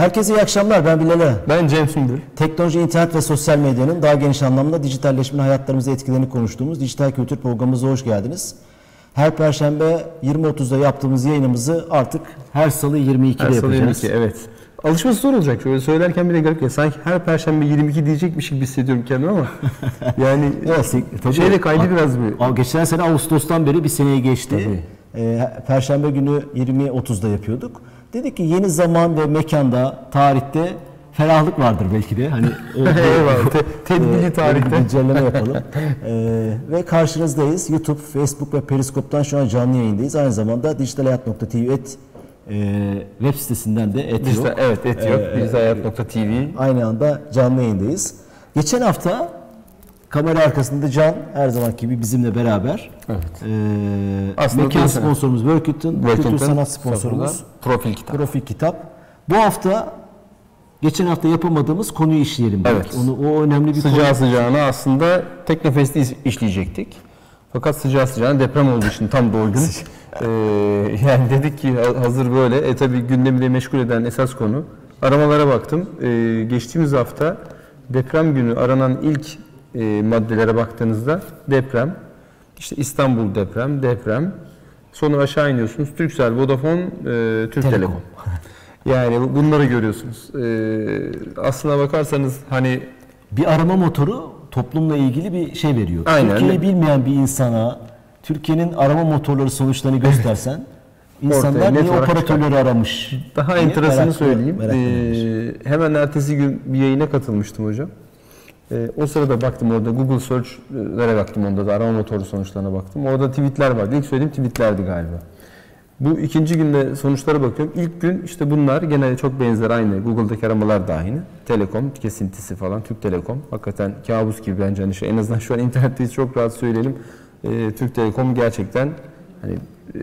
Herkese iyi akşamlar. Ben Bilal Ben Cem Sündür. Teknoloji, internet ve sosyal medyanın daha geniş anlamda dijitalleşmenin hayatlarımıza etkilerini konuştuğumuz Dijital Kültür programımıza hoş geldiniz. Her Perşembe 20.30'da yaptığımız yayınımızı artık her salı 22'de Her salı yapacağız. 22, evet. Alışması zor olacak. Şöyle söylerken bile garip ya. Sanki her perşembe 22 diyecekmiş gibi hissediyorum kendimi ama. yani Evet, tabii. şeyle kaydı biraz bu. Aa, Geçen sene Ağustos'tan beri bir seneye geçti. Tabii. Ee, Perşembe günü 20.30'da yapıyorduk. Dedik ki yeni zaman ve mekanda, tarihte ferahlık vardır belki de. Hani o- Eyvallah. Te- tedbirli tarihte. bir güncelleme yapalım. Ee, ve karşınızdayız. YouTube, Facebook ve Periskop'tan şu an canlı yayındayız. Aynı zamanda dijitalhayat.tv et, e, web sitesinden de et Dijital, yok. evet, et yok. Ee, Dijitalhayat.tv. Aynı anda canlı yayındayız. Geçen hafta kamera arkasında Can her zamanki gibi bizimle beraber. Evet. Ee, Aslında mekan sponsorumuz Workit'in, kültür Workington sanat sponsorumuz Profil kitap. Profil Kitap. Bu hafta geçen hafta yapamadığımız konuyu işleyelim. Evet. Onu, o önemli bir konu. Sıcağı sıcağına aslında Teknofest'i iş- işleyecektik. Fakat sıcağı sıcağına deprem olduğu için tam o gün. Ee, yani dedik ki ha- hazır böyle. E tabi gündemi de meşgul eden esas konu. Aramalara baktım. Ee, geçtiğimiz hafta deprem günü aranan ilk e, maddelere baktığınızda deprem, işte İstanbul deprem, deprem. Sonra aşağı iniyorsunuz. Turkcell, Vodafone, e, Türk Telekom. Telekom. Yani bu- bunları görüyorsunuz. Ee, aslına bakarsanız hani Bir arama motoru toplumla ilgili bir şey veriyor. Aynen. Türkiye'yi bilmeyen bir insana Türkiye'nin arama motorları sonuçlarını göstersen insanlar Ortaya niye operatörleri aramış? Daha enteresanı söyleyeyim. Ee, hemen ertesi gün bir yayına katılmıştım hocam. Ee, o sırada baktım orada Google Search'lere baktım onda da arama motoru sonuçlarına baktım. Orada tweetler vardı. İlk söylediğim tweetlerdi galiba. Bu ikinci günde sonuçlara bakıyorum. İlk gün işte bunlar gene çok benzer aynı. Google'daki aramalar da aynı. Telekom kesintisi falan. Türk Telekom. Hakikaten kabus gibi bence. Hani şu, en azından şu an internetteyiz çok rahat söyleyelim. Ee, Türk Telekom gerçekten hani e,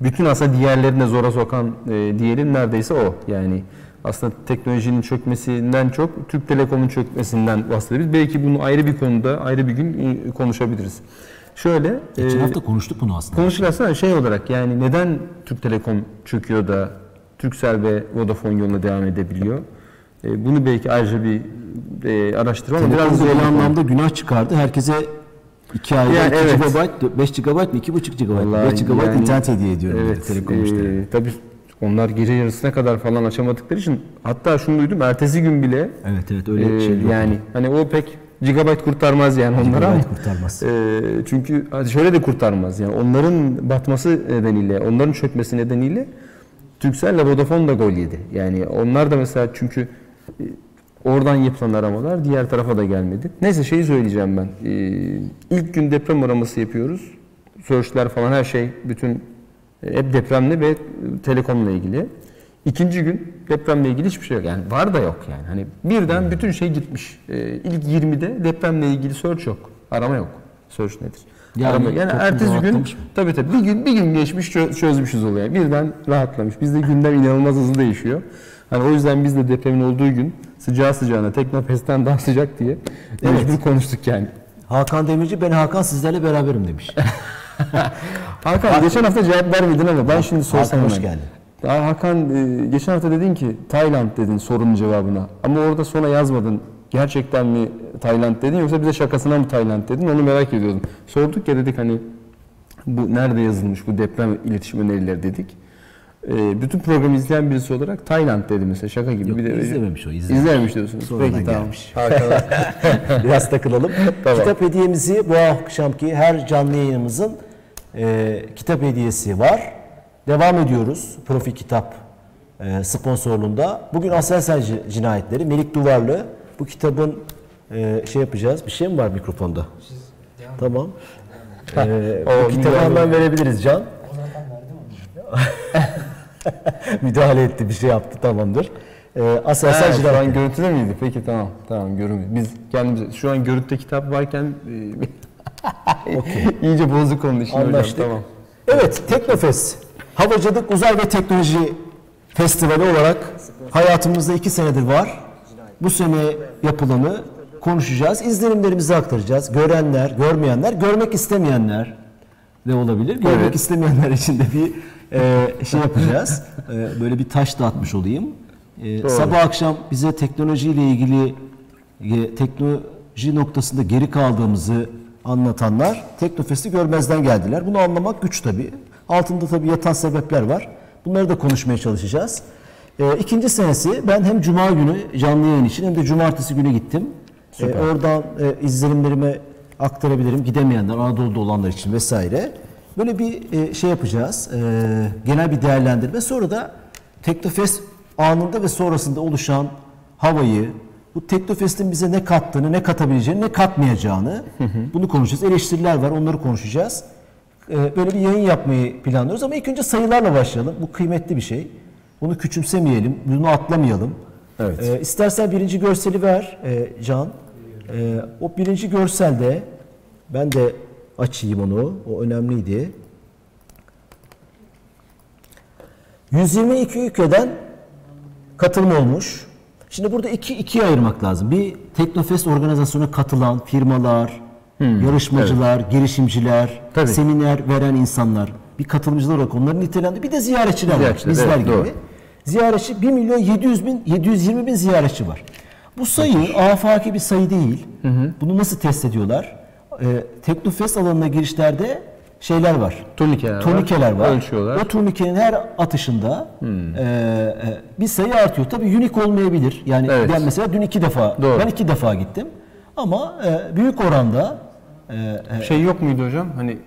bütün aslında diğerlerine zora sokan e, diyelim neredeyse o. Yani aslında teknolojinin çökmesinden çok Türk Telekom'un çökmesinden bahsediyoruz. Belki bunu ayrı bir konuda ayrı bir gün e, konuşabiliriz. Şöyle Geçen e, hafta konuştuk bunu aslında. Konuşursa şey olarak yani neden Türk Telekom çöküyor da Turkcell ve Vodafone yoluna devam edebiliyor? E, bunu belki ayrıca bir e, araştırma ama biraz böyle zor bir konu. anlamda günah çıkardı. Herkese 2 ayda Yani 2 evet. GB, 5 GB mı 2,5 GB? Vallahi 5 GB yani- internet hediye ediyorum Evet, Telekom e, tabii onlar gece yarısına kadar falan açamadıkları için hatta şunu duydum ertesi gün bile Evet evet öyle e, şey yok. yani hani o pek gigabyte kurtarmaz yani onlara ama Gigabyte kurtarmaz. e, çünkü hadi şöyle de kurtarmaz yani onların batması nedeniyle onların çökmesi nedeniyle Turkcell ile Vodafone da gol yedi. Yani onlar da mesela çünkü e, oradan yapılan aramalar diğer tarafa da gelmedi. Neyse şeyi söyleyeceğim ben. E, ilk gün deprem araması yapıyoruz. Search'ler falan her şey bütün hep depremle ve telekomla ilgili. İkinci gün depremle ilgili hiçbir şey yok. Yani var da yok yani. Hani birden bütün şey gitmiş. E, ilk 20'de depremle ilgili search yok. Arama yok. Search nedir? Yani Arama. Yani ertesi gün mı? tabii tabii bir gün bir gün geçmiş çö- çözmüşüz olayı. Birden rahatlamış. Bizde gündem inanılmaz hızlı değişiyor. Hani o yüzden biz de depremin olduğu gün sıcağı sıcağına Teknofest'ten daha sıcak diye Evet. mecbur konuştuk yani. Hakan Demirci ben Hakan sizlerle beraberim demiş. Hakan geçen hafta cevap vermedin ama ben şimdi sorsam Hakan hoş geldin. Ya Hakan geçen hafta dedin ki Tayland dedin sorunun cevabına. Ama orada sonra yazmadın. Gerçekten mi Tayland dedin yoksa bize şakasına mı Tayland dedin onu merak ediyordum. Sorduk ya dedik hani bu nerede yazılmış bu deprem iletişim önerileri dedik. E, bütün programı izleyen birisi olarak Tayland dedi mesela şaka gibi. Yok, bir de izlememiş o, izlememiş. İzlememiş diyorsunuz. Sonradan Peki tamam. gelmiş. Hakan. Biraz takılalım. Tamam. Kitap hediyemizi bu akşamki her canlı yayınımızın e, kitap hediyesi var. Devam ediyoruz. Profil Kitap e, sponsorluğunda. Bugün Aselsan Ci- Cinayetleri Melik Duvarlı. Bu kitabın e, şey yapacağız. Bir şey mi var mikrofonda? Tamam. E, bu O kitabı müdahale- hemen verebiliriz Can. Müdahale etti, bir şey yaptı tamamdır. E, Aselsan şu Cinayetleri. görüntüde miydi? Peki tamam. Tamam görünmüyor. Biz kendimiz şu an görüntüde kitap varken e, iyice bozuk onun için hocam. Anlaştık. Tamam. Evet, Teknofest. Havacılık, Uzay ve Teknoloji Festivali olarak hayatımızda iki senedir var. Bu sene yapılanı konuşacağız. İzlenimlerimizi aktaracağız. Görenler, görmeyenler, görmek istemeyenler de olabilir. Görmek Evet. istemeyenler için de bir e, şey yapacağız. E, böyle bir taş da atmış olayım. e, Doğru. sabah akşam bize teknolojiyle ilgili e, teknoloji noktasında geri kaldığımızı anlatanlar Teknofest'i görmezden geldiler. Bunu anlamak güç tabii. Altında tabii yatan sebepler var. Bunları da konuşmaya çalışacağız. E, ikinci senesi ben hem cuma günü canlı yayın için hem de cumartesi günü gittim. E, oradan e, izlenimlerimi aktarabilirim. Gidemeyenler, Anadolu'da olanlar için vesaire. Böyle bir e, şey yapacağız. E, genel bir değerlendirme. Sonra da Teknofest anında ve sonrasında oluşan havayı, bu Teknofest'in bize ne kattığını, ne katabileceğini, ne katmayacağını bunu konuşacağız. Eleştiriler var, onları konuşacağız. E, böyle bir yayın yapmayı planlıyoruz ama ilk önce sayılarla başlayalım. Bu kıymetli bir şey. Bunu küçümsemeyelim, bunu atlamayalım. Evet. E, istersen birinci görseli ver e, Can. E, o birinci görselde ben de açayım onu. O önemliydi. 122 ülkeden katılım olmuş. Şimdi burada iki ikiye ayırmak lazım. Bir Teknofest organizasyona katılan firmalar, yarışmacılar, girişimciler, Hmm, Tabii. seminer veren insanlar, bir katılımcılar olarak onları nitelendir. Bir de ziyaretçiler var. Ziyaretçiler, Bizler evet, gibi. doğru. Ziyaretçi 1 milyon 700 bin, 720 bin ziyaretçi var. Bu sayı afaki bir sayı değil. Bunu nasıl test ediyorlar? Ee, Teknofest alanına girişlerde şeyler var. Turnikeler var. Turnikeler var. Ölçüyorlar. O turnikenin her atışında Hmm. e, e, bir sayı artıyor. Tabii unik olmayabilir. Yani Evet. ben mesela dün iki defa, Doğru. ben iki defa gittim. Ama e, büyük oranda e, e, Şey yok muydu hocam? Hani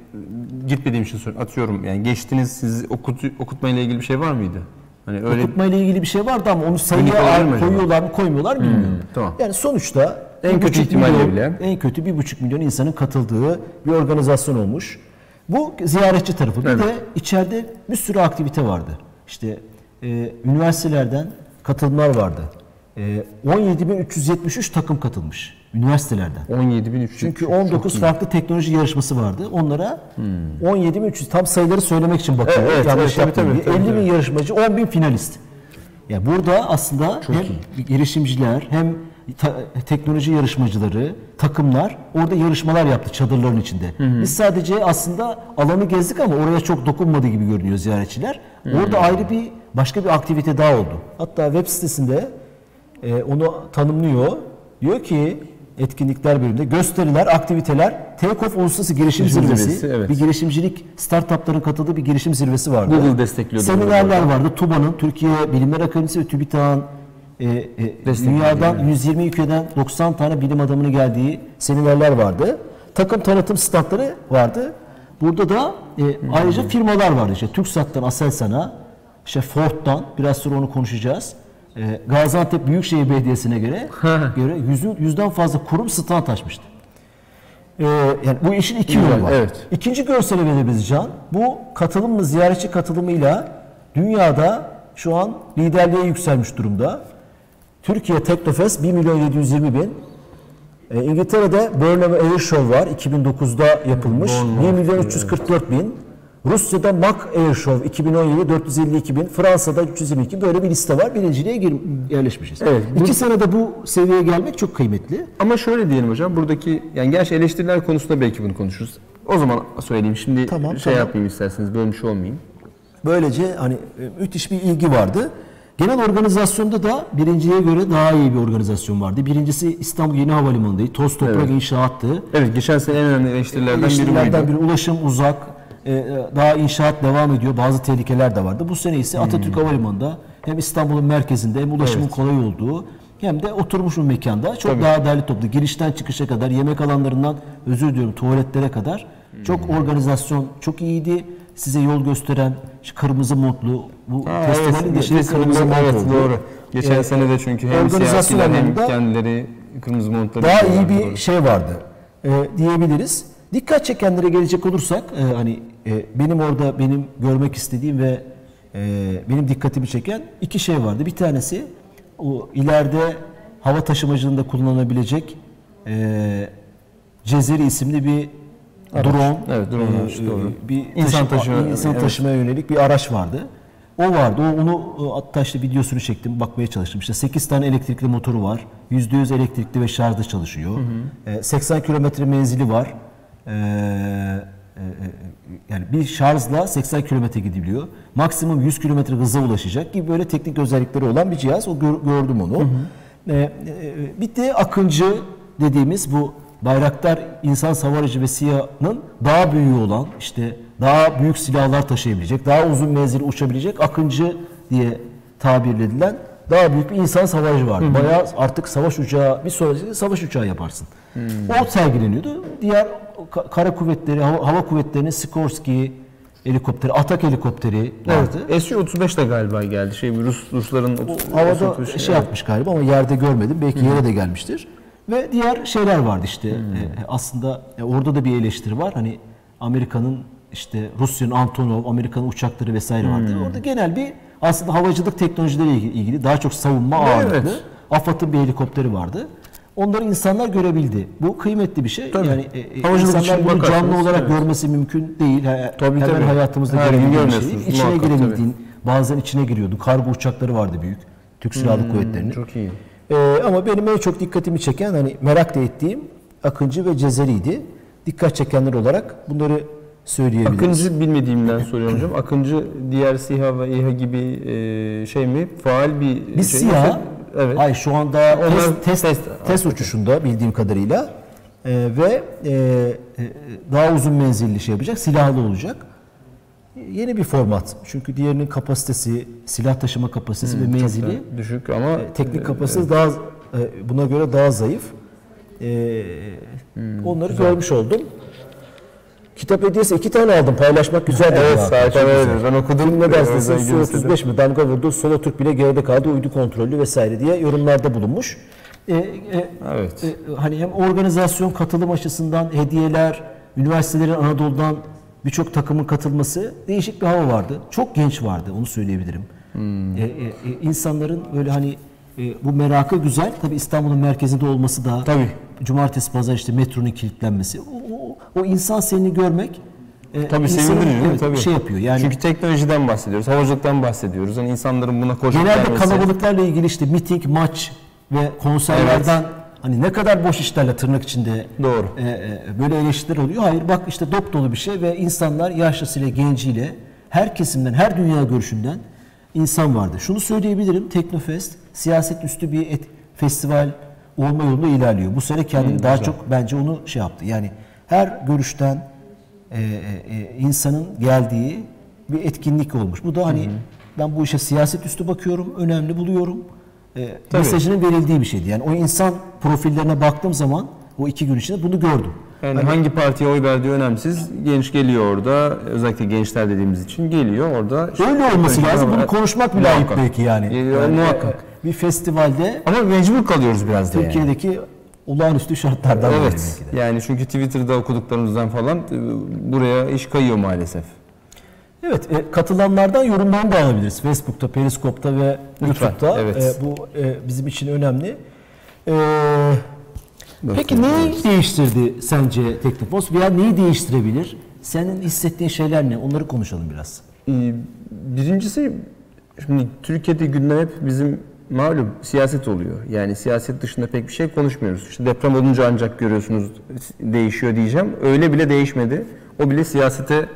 gitmediğim için soruyorum. Atıyorum yani geçtiniz siz okutu, okutmayla ilgili bir şey var mıydı? Hani öyle okutma ile ilgili bir şey vardı ama onu sayıya? Hmm, koyuyorlar mı koymuyorlar bilmiyorum. tamam. Yani sonuçta En kötü ihtimalle milyon- bile. En kötü bir buçuk milyon insanın katıldığı bir organizasyon olmuş. Bu ziyaretçi tarafı. Bir Evet. de içeride bir sürü aktivite vardı. İşte e, üniversitelerden katılımlar vardı. E, 17.373 takım katılmış üniversitelerden. 17.300. Çünkü 19 farklı teknoloji yarışması vardı. Onlara 17.300 tam sayıları söylemek için bakıyorum. Hmm. Evet, evet, Yanlış evet, tabii, tabii, tabii, 50 bin yarışmacı, 10 bin finalist. Ya burada aslında hem girişimciler hem teknoloji yarışmacıları, takımlar orada yarışmalar yaptı çadırların içinde. Biz sadece aslında alanı gezdik ama oraya çok dokunmadı gibi görünüyor ziyaretçiler. Orada ayrı bir başka bir aktivite daha oldu. Hatta web sitesinde e, onu tanımlıyor. Diyor ki etkinlikler bölümünde gösteriler, aktiviteler, Take-Off Uluslararası Girişim Girişim Zirvesi, Zirvesi, evet. bir girişimcilik startupların katıldığı bir girişim zirvesi vardı. Google destekliyordu Seminerler vardı. TUBA'nın, Türkiye Bilimler Akademisi ve TÜBİTAK'ın e, e, dünyadan 120 ülkeden 90 tane bilim adamının geldiği seminerler vardı. Takım tanıtım standları vardı. Burada da e, ayrıca firmalar vardı. İşte TürkSat'tan Aselsan'a, işte Ford'dan biraz sonra onu konuşacağız. E, Gaziantep Büyükşehir Belediyesi'ne göre göre yüzün, yüzden fazla kurum stand açmıştı. Ee, yani bu işin iki yolu var. evet. İkinci görsele verebiliriz Can. Bu katılımla, ziyaretçi katılımıyla dünyada şu an liderliğe yükselmiş durumda. Türkiye Teknofest 1 milyon 720 bin. Ee, İngiltere'de Burnham Air Show var. 2009'da yapılmış. 1 milyon 344 bin. Rusya'da Mac Air Show 2017 452 bin. Fransa'da 322 böyle bir liste var. Birinciliğe gir, yerleşmişiz. Evet, bu- İki senede bu seviyeye gelmek çok kıymetli. Ama şöyle diyelim hocam buradaki yani gerçi eleştiriler konusunda belki bunu konuşuruz. O zaman söyleyeyim şimdi Tamam, şey tamam. yapmayayım isterseniz bölmüş olmayayım. Böylece hani e, müthiş bir ilgi vardı. Genel organizasyonda da birinciye göre daha iyi bir organizasyon vardı. Birincisi İstanbul Yeni Havalimanı'ndaydı. Toz toprak Evet. inşaattı. Evet geçen sene en önemli eleştirilerden biri İşçilerden buydu. biri ulaşım uzak, e, e, daha inşaat devam ediyor. Bazı tehlikeler de vardı. Bu sene ise Atatürk Havalimanı'nda hem İstanbul'un merkezinde hem ulaşımın Hmm. Evet. kolay olduğu hem de oturmuş bir mekanda çok daha değerli toplu. Girişten çıkışa kadar, yemek alanlarından özür diliyorum tuvaletlere kadar çok Hmm. organizasyon çok iyiydi. Size yol gösteren kırmızı montlu bu Ha, festivalin evet, resimde- kırmızı mont evet, oldu. doğru. Geçen Ee, sene de çünkü hem siyasiler hem kendileri kırmızı montları daha iyi bir doğru. şey vardı e, diyebiliriz. Dikkat çekenlere gelecek olursak e, hani e, benim orada benim görmek istediğim ve e, benim dikkatimi çeken iki şey vardı. Bir tanesi o ileride hava taşımacılığında kullanılabilecek e, Cezeri isimli bir drone, Evet, drone e, araç, doğru. bir İnsan taşı- taşıma- insan evet. taşımaya yönelik bir araç vardı. O vardı. O, onu e, hatta işte videosunu çektim, bakmaya çalıştım. İşte 8 tane elektrikli motoru var. %100 elektrikli ve şarjda çalışıyor. E, 80 kilometre menzili var. E, yani bir şarjla 80 kilometre gidebiliyor. Maksimum 100 kilometre hıza ulaşacak gibi böyle teknik özellikleri olan bir cihaz. O gör- gördüm onu. E, e, bir de Akıncı dediğimiz bu Bayraktar insan savarıcı ve SİHA'nın daha büyüğü olan işte daha büyük silahlar taşıyabilecek, daha uzun menzili uçabilecek Akıncı diye tabir edilen daha büyük bir insan savarıcı vardı. Bayağı artık savaş uçağı, bir sonraki savaş uçağı yaparsın. O sergileniyordu. Diğer ka- kara kuvvetleri, hava, hava kuvvetlerinin Sikorsky helikopteri, Atak helikopteri vardı. Evet. Su-35 de galiba geldi. Şey Rus Rusların O havada Su-35 şey yapmış galiba ama yerde görmedim. Belki yere de gelmiştir. Ve diğer şeyler vardı işte. Hmm. E, aslında e, orada da bir eleştiri var. Hani Amerika'nın işte Rusya'nın Antonov, Amerika'nın uçakları vesaire vardı. Hmm. Orada genel bir aslında havacılık teknolojileriyle ilgili, daha çok savunma Evet. ağırlıklı. AFAD'ın bir helikopteri vardı. Onları insanlar görebildi. Bu kıymetli bir şey. Tabii. Yani e, e, Havacılık insanlar bunu canlı olarak evet. görmesi mümkün değil. He- Tabii, Hemen tabii. hayatımızda Her görebildiğin bir şey. İçine muhakkak, girebildiğin, bazen içine giriyordu. Kargo uçakları vardı büyük. Türk Silahlı Kuvvetleri'nin. Hmm, Çok iyi. Ee, ama benim en çok dikkatimi çeken hani merak da ettiğim Akıncı ve Cezeri'ydi. Dikkat çekenler olarak bunları söyleyebiliriz. Akıncı bilmediğimden soruyorum hocam. Akıncı diğer SİHA ve İHA gibi e, şey mi? Faal bir bir şey siyah, mi? Evet. hayır şu anda Onlar test, test, test- test uçuşunda bildiğim kadarıyla Ee, ve e, e, daha uzun menzilli şey yapacak, silahlı olacak. Yeni bir format. Çünkü diğerinin kapasitesi, silah taşıma kapasitesi ve menzili düşük ama E, teknik kapasitesi daha e, buna göre daha zayıf. E, onları görmüş oldum. Kitap hediyesi iki tane aldım. Paylaşmak güzel. dedi Evet, güzel. dedi. Ben okudum. Ne dersin? Özel Su gülümsedim. 35 mi? Damga vurdu. Solo Türk bile geride kaldı. Uydu kontrollü vesaire diye yorumlarda bulunmuş. E, e, Evet. e, hani hem organizasyon katılım açısından hediyeler, üniversitelerin Anadolu'dan birçok takımın katılması değişik bir hava vardı. Çok genç vardı onu söyleyebilirim. Hmm. E, e, e, insanların böyle hani e, bu merakı güzel. Tabii İstanbul'un merkezinde olması da Tabii. cumartesi pazar işte metronun kilitlenmesi. O, o, o insan seni görmek e, Tabii sevindirici evet, Tabii. şey yapıyor. Yani Çünkü teknolojiden bahsediyoruz, havacılıktan bahsediyoruz. Yani insanların buna koşup genelde kalabalıklarla ilgili işte miting, maç ve konserlerden hani ne kadar boş işlerle tırnak içinde Doğru. e, e, böyle eleştiriler oluyor. Hayır bak işte dop dolu bir şey ve insanlar yaşlısıyla genciyle her kesimden, her dünya görüşünden insan vardı. Şunu söyleyebilirim. Teknofest siyaset üstü bir et, festival olma yolunda ilerliyor. Bu sene kendini daha çok bence onu şey yaptı. Yani her görüşten e, e, e, insanın geldiği bir etkinlik olmuş. Bu da hani ben bu işe siyaset üstü bakıyorum, önemli buluyorum. E, mesajının verildiği bir şeydi. Yani o insan profillerine baktığım zaman o iki gün içinde bunu gördüm. Yani hangi partiye oy verdiği önemsiz. Genç geliyor orada. Özellikle gençler dediğimiz için geliyor orada. işte Öyle olması lazım. Bunu konuşmak bile ayıp belki yani. Ya, Yani, muhakkak. e, Bir festivalde Ama mecbur kalıyoruz biraz da yani. Türkiye'deki olağanüstü şartlardan Evet. Yani çünkü Twitter'da okuduklarımızdan falan e, buraya iş kayıyor maalesef. Evet, e, katılanlardan yorumlarını da alabiliriz. Facebook'ta, Periskop'ta ve Lütfen, YouTube'da. evet. E, bu e, bizim için önemli. E, peki neyi değiştirdi sence Teknofos veya neyi değiştirebilir? Senin hissettiğin şeyler ne? Onları konuşalım biraz. Ee, Birincisi şimdi Türkiye'de gündem hep bizim malum siyaset oluyor. Yani siyaset dışında pek bir şey konuşmuyoruz. İşte deprem olunca ancak görüyorsunuz değişiyor diyeceğim. Öyle bile değişmedi. O bile siyasete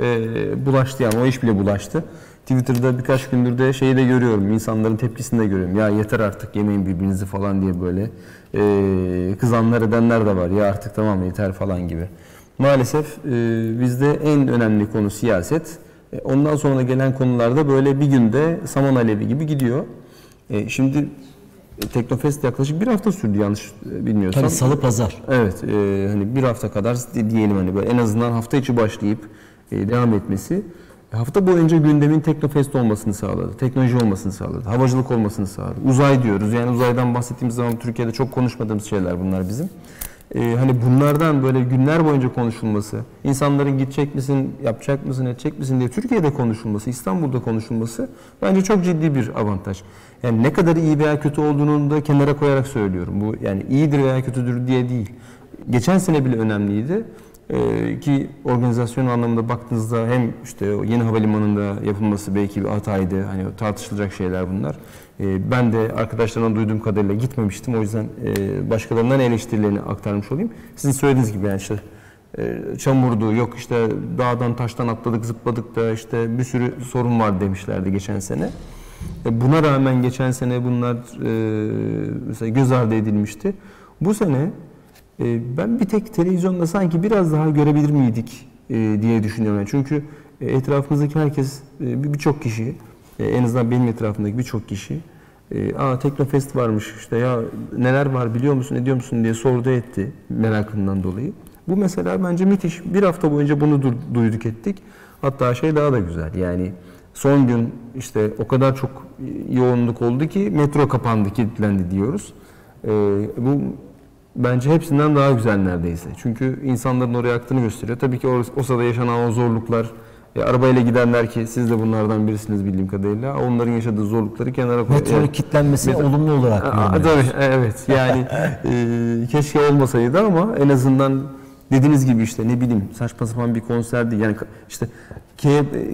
e, bulaştı yani o iş bile bulaştı. Twitter'da birkaç gündür de şeyi de görüyorum. insanların tepkisini de görüyorum. Ya yeter artık yemeyin birbirinizi falan diye böyle e, kızanlar edenler de var. Ya artık tamam yeter falan gibi. Maalesef e, bizde en önemli konu siyaset. E, Ondan sonra gelen konularda böyle bir günde saman alevi gibi gidiyor. E, şimdi Teknofest yaklaşık bir hafta sürdü yanlış e, bilmiyorsam. Tabii salı pazar. Evet, e, hani bir hafta kadar di- diyelim hani böyle en azından hafta içi başlayıp devam etmesi hafta boyunca gündemin Teknofest olmasını sağladı. Teknoloji olmasını sağladı. Havacılık olmasını sağladı. Uzay diyoruz. Yani uzaydan bahsettiğimiz zaman Türkiye'de çok konuşmadığımız şeyler bunlar bizim. E, hani bunlardan böyle günler boyunca konuşulması, insanların gidecek misin, yapacak mısın, edecek misin diye Türkiye'de konuşulması, İstanbul'da konuşulması bence çok ciddi bir avantaj. Yani ne kadar iyi veya kötü olduğunu da kenara koyarak söylüyorum. Bu yani iyidir veya kötüdür diye değil. Geçen sene bile önemliydi. Ee, ki organizasyon anlamında baktığınızda hem işte yeni havalimanında yapılması belki bir hataydı. Hani tartışılacak şeyler bunlar. Ee, ben de arkadaşlarımdan duyduğum kadarıyla gitmemiştim. O yüzden e, başkalarından eleştirilerini aktarmış olayım. Sizin söylediğiniz gibi yani işte e, çamurdu, yok işte dağdan taştan atladık zıpladık da işte bir sürü sorun var demişlerdi geçen sene. E, Buna rağmen geçen sene bunlar mesela göz ardı edilmişti. Bu sene ben bir tek televizyonda sanki biraz daha görebilir miydik e, diye düşünüyorum. Çünkü e, etrafımızdaki herkes, e, bir- birçok kişi, en azından benim etrafımdaki birçok kişi, aa Teknofest varmış işte ya neler var biliyor musun ediyor musun diye sordu etti merakından dolayı. Bu mesela bence müthiş. Bir hafta boyunca bunu du- duyduk ettik. Hatta şey daha da güzel yani son gün işte o kadar çok yoğunluk oldu ki metro kapandı, kilitlendi diyoruz. E, bu bence hepsinden daha güzel neredeyse. Çünkü insanların oraya aktığını gösteriyor. Tabii ki o, o sırada yaşanan o zorluklar, e, arabayla gidenler ki siz de bunlardan birisiniz bildiğim kadarıyla. Onların yaşadığı zorlukları kenara koy. Metronun Evet. kilitlenmesini olumlu olarak yorumluyoruz. tabii, evet yani e, keşke olmasaydı ama en azından dediğiniz gibi işte ne bileyim saçma sapan bir konserdi yani işte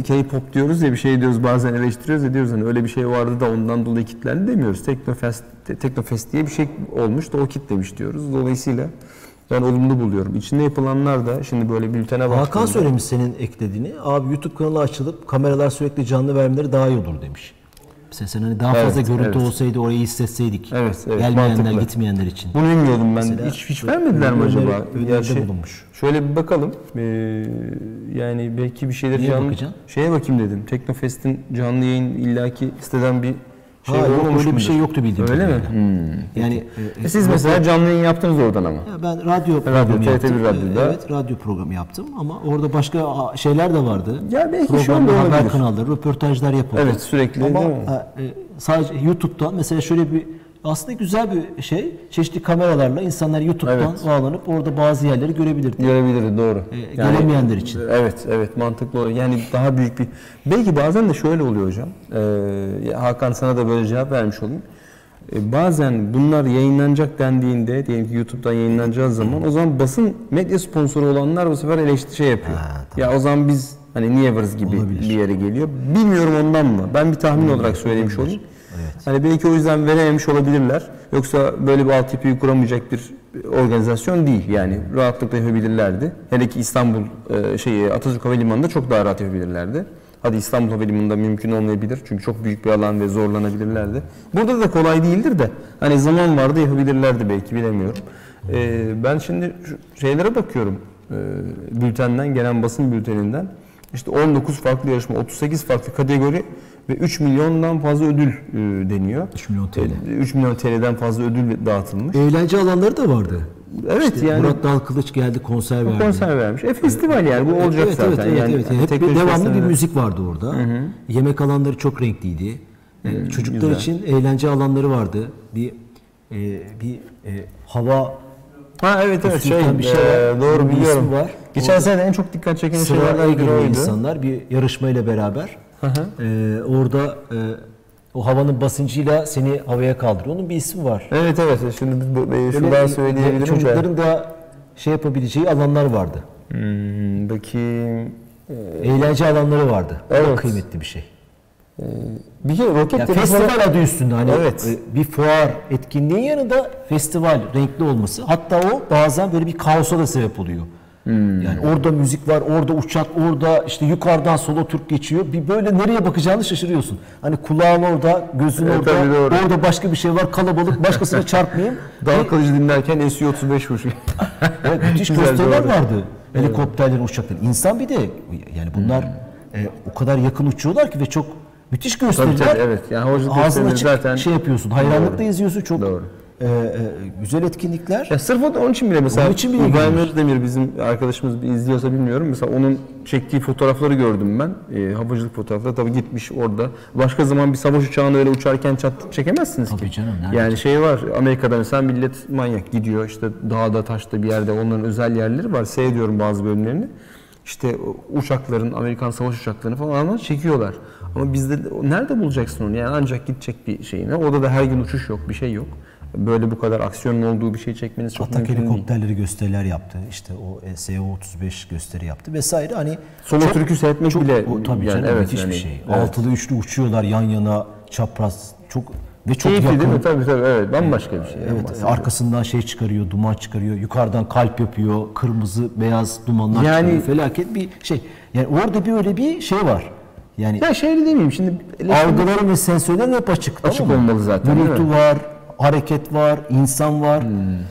K-pop diyoruz ya bir şey diyoruz bazen eleştiriyoruz ya diyoruz hani öyle bir şey vardı da ondan dolayı kitlendi demiyoruz. Teknofest, Teknofest diye bir şey olmuş da o kitlemiş diyoruz. Dolayısıyla ben olumlu buluyorum. İçinde yapılanlar da şimdi böyle bültene Hakan baktığımda- söylemiş senin eklediğini. Abi YouTube kanalı açılıp kameralar sürekli canlı vermeleri daha iyi olur demiş. Mesela sen hani daha fazla Evet, görüntü evet. olsaydı orayı hissetseydik. Evet, evet, Gelmeyenler, mantıklı. gitmeyenler için. Bunu bilmiyordum ben. Mesela hiç hiç vermediler mi acaba? öneride Ya şey- bulunmuş. Şöyle bir bakalım. Ee, yani belki bir şeyler canlı bakacaksın? şeye bakayım dedim. Teknofest'in canlı yayın illaki siteden bir şey Ha, yok, öyle bir şey yoktu bildiğim Öyle mi? kadarıyla. Yani e, E siz mesela canlı yayın yaptınız oradan ama. Ya ben radyo programı TRT1 yaptım. radyoda. Evet, radyo programı yaptım ama orada başka şeyler de vardı. Ya belki Programlar, şöyle haber olabilir. kanalları, röportajlar yapıldı. Evet, sürekli, Ama değil mi? e, sadece YouTube'dan mesela şöyle bir aslında güzel bir şey. Çeşitli kameralarla insanlar YouTube'dan Evet. bağlanıp orada bazı yerleri görebilirdi. Görebiliriz doğru. E, gelemeyenler için. Evet evet mantıklı. Yani daha büyük bir belki bazen de şöyle oluyor hocam. Ee, Hakan sana da böyle cevap vermiş olayım. Ee, bazen bunlar yayınlanacak dendiğinde diyelim ki YouTube'dan yayınlanacağı zaman o zaman basın medya sponsoru olanlar bu sefer eleştiri şey yapıyor. Ya o zaman biz hani niye varız gibi Olabilir. bir yere geliyor. Bilmiyorum ondan mı? Ben bir tahmin olarak söylemiş olayım. Hani belki o yüzden verememiş olabilirler. Yoksa böyle bir altyapıyı kuramayacak bir organizasyon değil. Yani rahatlıkla yapabilirlerdi. Hele ki İstanbul e, şeyi Atatürk Havalimanı'nda çok daha rahat yapabilirlerdi. Hadi İstanbul Havalimanı'nda mümkün olmayabilir. Çünkü çok büyük bir alan ve zorlanabilirlerdi. Burada da kolay değildir de hani zaman vardı yapabilirlerdi belki bilemiyorum. E, ben şimdi şeylere bakıyorum. E, bültenden gelen basın bülteninden. İşte 19 farklı yarışma, 38 farklı kategori ve 3 milyondan fazla ödül e, deniyor. 3 milyon TL. E, 3 milyon TL'den fazla ödül dağıtılmış. Eğlence alanları da vardı. Evet İşte yani Murat Dalkılıç geldi konser verdi. konser vermiş. E festival yani bu olacak evet, zaten. Evet, evet, yani, evet. hani Hep bir devamlı bir festivali- müzik vardı orada. Yemek alanları çok renkliydi. Ee, Çocuklar güzel. için eğlence alanları vardı. Bir e, bir e, hava Ha evet evet şey, bir şey e, doğru Bir biliyorum. var. Geçen Orada sene en çok dikkat çeken şeylerden biri oydu. insanlar bir yarışmayla beraber. hı. Ee, orada e, o havanın basıncıyla seni havaya kaldırıyor. Onun bir ismi var. Evet evet şimdi e, e, söyleyebilirim. Çocukların da şey yapabileceği alanlar vardı. Hmm, bakayım. Eğlence alanları vardı. Çok Evet. kıymetli bir şey. Bir kere roket Ya festival adı üstünde hani Evet. e, bir fuar etkinliğin yanında festival renkli olması hatta o bazen böyle bir kaosa da sebep oluyor. Hmm. Yani orada müzik var, orada uçak, orada işte yukarıdan solo Türk geçiyor. Bir böyle nereye bakacağını şaşırıyorsun. Hani kulağın orada, gözün Evet, orada, tabii doğru. orada başka bir şey var, kalabalık, başkasına çarpmayayım. Dağ kılıcı dinlerken SU-35 vuruş. Evet, müthiş doğru. vardı. Helikopterlerin, uçakların. İnsan bir de yani bunlar Hmm. e, o kadar yakın uçuyorlar ki ve çok müthiş gösteriler. tabii, evet. Yani Ağzını açık zaten- şey yapıyorsun. Hayranlıkla izliyorsun. Çok Doğru. E, e, güzel etkinlikler. Ya sırf onun için bile mesela Onun için bile İbrahim. Özdemir bizim arkadaşımız bir izliyorsa bilmiyorum. Mesela onun çektiği fotoğrafları gördüm ben. E, havacılık fotoğrafları tabii gitmiş orada. Başka zaman bir savaş uçağını öyle uçarken çat çekemezsiniz Tabii ki. canım, nerede Yani şey var Amerika'da mesela millet manyak gidiyor işte dağda taşta bir yerde onların özel yerleri var. Seyrediyorum bazı bölümlerini. İşte uçakların Amerikan savaş uçaklarını falan ama çekiyorlar. Ama bizde de- nerede bulacaksın onu? Yani ancak gidecek bir şeyine. Orada da her gün uçuş yok, bir şey yok. Böyle bu kadar aksiyonun olduğu bir şey çekmeniz çok Atak mümkün değil. helikopterleri gösteriler yaptı. İşte o e, SO-35 gösteri yaptı vesaire. Hani Solo çok- türkü seyretmek bile o, tabii yani canım evet müthiş yani, bir şey. evet. Altılı üçlü uçuyorlar yan yana çapraz. Çok Ve çok Keyifli yakın. değil mi? Tabii tabii evet. Bambaşka bir şey. Evet, Bahsediyorum. arkasından şey çıkarıyor, duman çıkarıyor, yukarıdan kalp yapıyor, kırmızı, beyaz dumanlar Yani- çıkarıyor. Felaket bir şey. Yani orada bir öyle bir şey var. Yani Ya şey demeyeyim şimdi algıların ve sensörlerin hep açık. Açık olmalı zaten, değil mi? var, hareket var, insan var.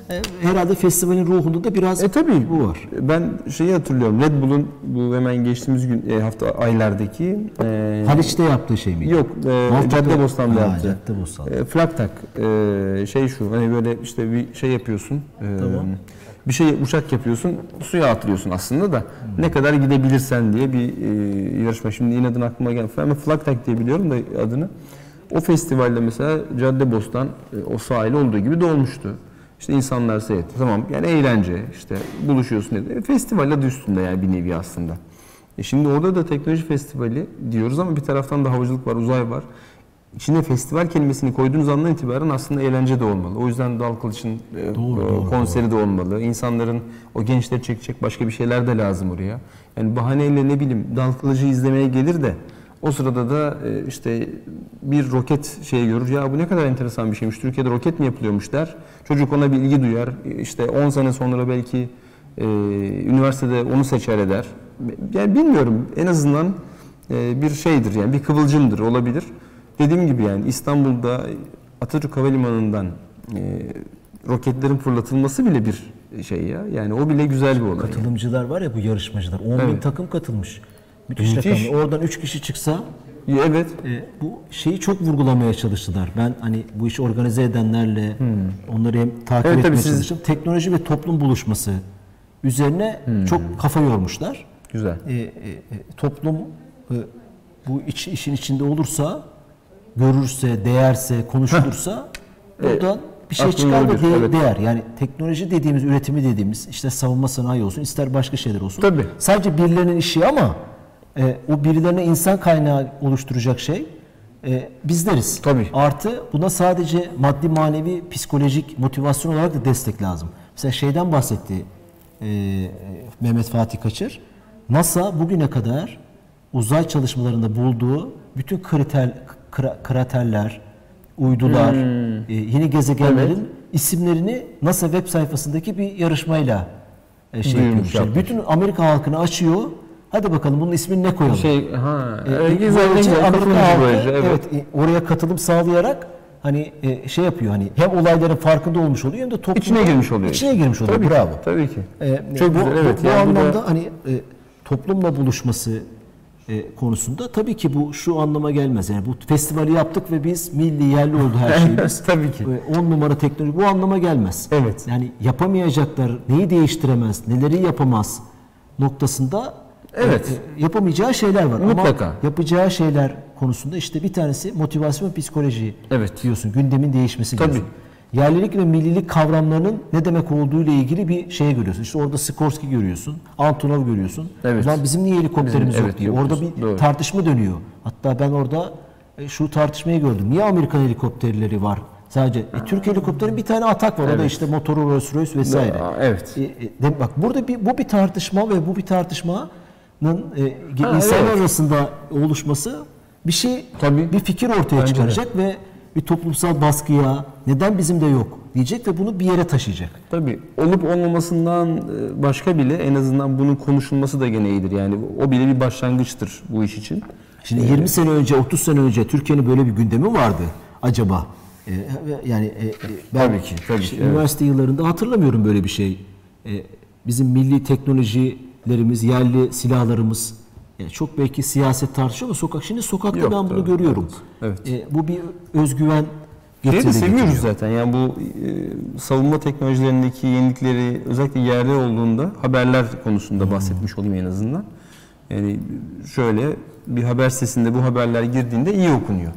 E, Herhalde festivalin ruhunda da biraz Hmm. E tabii bu var. Ben şeyi hatırlıyorum. Red Bull'un bu hemen geçtiğimiz gün e, hafta aylardaki e, Haliç'te yaptığı şey miydi? Yok, e, Caddebostan'da yaptı. Caddebostan. E, flak tak. E, şey şu, hani böyle işte bir şey yapıyorsun. e, Tamam. Bir şey uçak yapıyorsun, suya atlıyorsun aslında da ne kadar gidebilirsen diye bir e, yarışma. Şimdi inadın aklıma gelmiyor ama flak tak diye biliyorum da adını. O festivalde mesela Caddebostan e, o sahil olduğu gibi dolmuştu. İşte insanlar seyretti. Tamam yani eğlence işte buluşuyorsun. dedi. E, festival adı üstünde yani bir nevi aslında. E şimdi orada da teknoloji festivali diyoruz ama bir taraftan da havacılık var, uzay var. İçine festival kelimesini koyduğunuz andan itibaren aslında eğlence de olmalı. O yüzden Dal Kılıç'ın e, Doğru, e, doğru, konseri de olmalı. İnsanların o gençleri çekecek başka bir şeyler de lazım oraya. Yani bahaneyle ne bileyim Dal Kılıç'ı izlemeye gelir de o sırada da e, işte bir roket şey görür. Ya bu ne kadar enteresan bir şeymiş. Türkiye'de roket mi yapılıyormuş der. Çocuk ona bir ilgi duyar. İşte 10 sene sonra belki e, üniversitede onu seçer eder. Yani bilmiyorum. En azından e, bir şeydir yani bir kıvılcımdır olabilir. Dediğim gibi yani İstanbul'da Atatürk Havalimanı'ndan e, roketlerin fırlatılması bile bir şey ya. Yani o bile güzel bir olay. Katılımcılar var ya bu yarışmacılar. 10 bin Evet. takım katılmış. Müthiş, Müthiş. rakam. Oradan 3 kişi çıksa Evet. e, bu şeyi çok vurgulamaya çalıştılar. Ben hani bu işi organize edenlerle onları hem takip Hmm. Evet, etmeye siz- çalıştım. Teknoloji ve toplum buluşması üzerine Hmm. çok kafa yormuşlar. Güzel. E, e, e, toplum e, bu iç, işin içinde olursa, görürse, değerse, konuşulursa oradan bir şey çıkar yoludur, de- evet. değer. Yani teknoloji dediğimiz, üretimi dediğimiz işte savunma sanayi olsun, ister başka şeyler olsun. Tabii. Sadece birilerinin işi ama e, o birilerine insan kaynağı oluşturacak şey e, bizleriz. Tabii. Artı buna sadece maddi manevi psikolojik motivasyon olarak da destek lazım. Mesela şeyden bahsetti e, Mehmet Fatih Kaçır. NASA bugüne kadar uzay çalışmalarında bulduğu bütün kriter, kra- kraterler, uydular, e, yeni gezegenlerin isimlerini NASA web sayfasındaki bir yarışmayla e, şey yapıyormuş. Bütün Amerika halkını açıyor. Hadi bakalım bunun ismini ne koyalım? Şey ha. E, E, e. Amerika halkı, böylece, evet. Evet. e, oraya katılım sağlayarak hani e, şey yapıyor hani hem olayların farkında olmuş oluyor hem de topluma İçine girmiş oluyor. İçine girmiş oluyor. Tabii Bravo. Ki, tabii ki. E, Çok bu, güzel, evet. Bu, Yani bu da- anlamda hani e, toplumla buluşması e, konusunda tabii ki bu şu anlama gelmez. Yani bu festivali yaptık ve biz milli yerli oldu her şeyimiz. Tabii ki. 10 numara teknoloji bu anlama gelmez. Evet. Yani yapamayacaklar, neyi değiştiremez, neleri yapamaz noktasında Evet. e, yapamayacağı şeyler var. Mutlaka. Ama yapacağı şeyler konusunda işte bir tanesi motivasyon ve psikoloji Evet. diyorsun. Gündemin değişmesi Tabii. diyorsun. Yerlilik ve millilik kavramlarının ne demek olduğu ile ilgili bir şey görüyorsun. İşte orada Skorsky görüyorsun, Antonov görüyorsun. Evet. O zaman bizim niye helikopterimiz Bizim- yok evet, yokuz. Orada bir Doğru. tartışma dönüyor. Hatta ben orada e, şu tartışmayı gördüm. Niye Amerikan helikopterleri var? Sadece e, Türk helikopterin bir tane atak var. O da işte motoru Rolls Royce vesaire. Evet. E, e, bak burada bir bu bir tartışma ve bu bir tartışmanın e, insan evet. arasında oluşması bir şey Tabii. bir fikir ortaya Bence de. çıkaracak ve bir toplumsal baskıya neden bizim de yok diyecek ve bunu bir yere taşıyacak. Tabii olup olmamasından e, başka bile en azından bunun konuşulması da gene iyidir. Yani o bile bir başlangıçtır bu iş için. Şimdi 20 sene önce, 30 sene önce Türkiye'nin böyle bir gündemi vardı acaba? E, yani e, e, ben Tabii ki, tabii işte ki, evet. üniversite yıllarında hatırlamıyorum böyle bir şey. E, bizim milli teknolojilerimiz, yerli silahlarımız yani çok belki siyaset tartışıyor ama sokak şimdi sokakta Yok, ben bunu tabii, görüyorum. evet. E, bu bir özgüven Şeyi de seviyoruz getiriyor. zaten. Yani bu e, savunma teknolojilerindeki yenilikleri özellikle yerli olduğunda haberler konusunda bahsetmiş olayım en azından. Yani şöyle bir haber sitesinde bu haberler girdiğinde iyi okunuyor.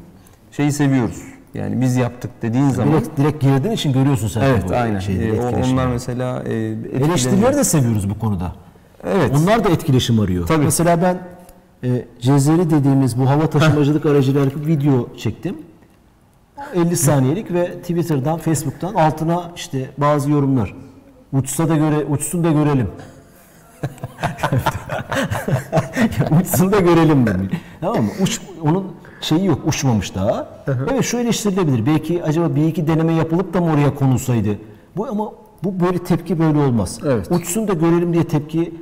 Şeyi seviyoruz. Yani biz yaptık dediğin zaman. Direkt, direkt girdiğin için görüyorsun sen Evet bu aynen. E, o- etkileşimleri. onlar mesela e. Eleştirileri de seviyoruz bu konuda. Evet. Onlar da etkileşim arıyor. Tabii. Mesela ben e, Cezeri dediğimiz bu hava taşımacılık aracıyla alakalı video çektim. 50 saniyelik ve Twitter'dan, Facebook'tan altına işte bazı yorumlar. Uçsa da göre, uçsun da görelim. uçsun da görelim dedim. Tamam mı? Uç, onun şeyi yok, uçmamış daha. evet şu eleştirilebilir. Belki acaba bir iki deneme yapılıp da mı oraya konulsaydı? Bu ama bu böyle tepki böyle olmaz. Evet. Uçsun da görelim diye tepki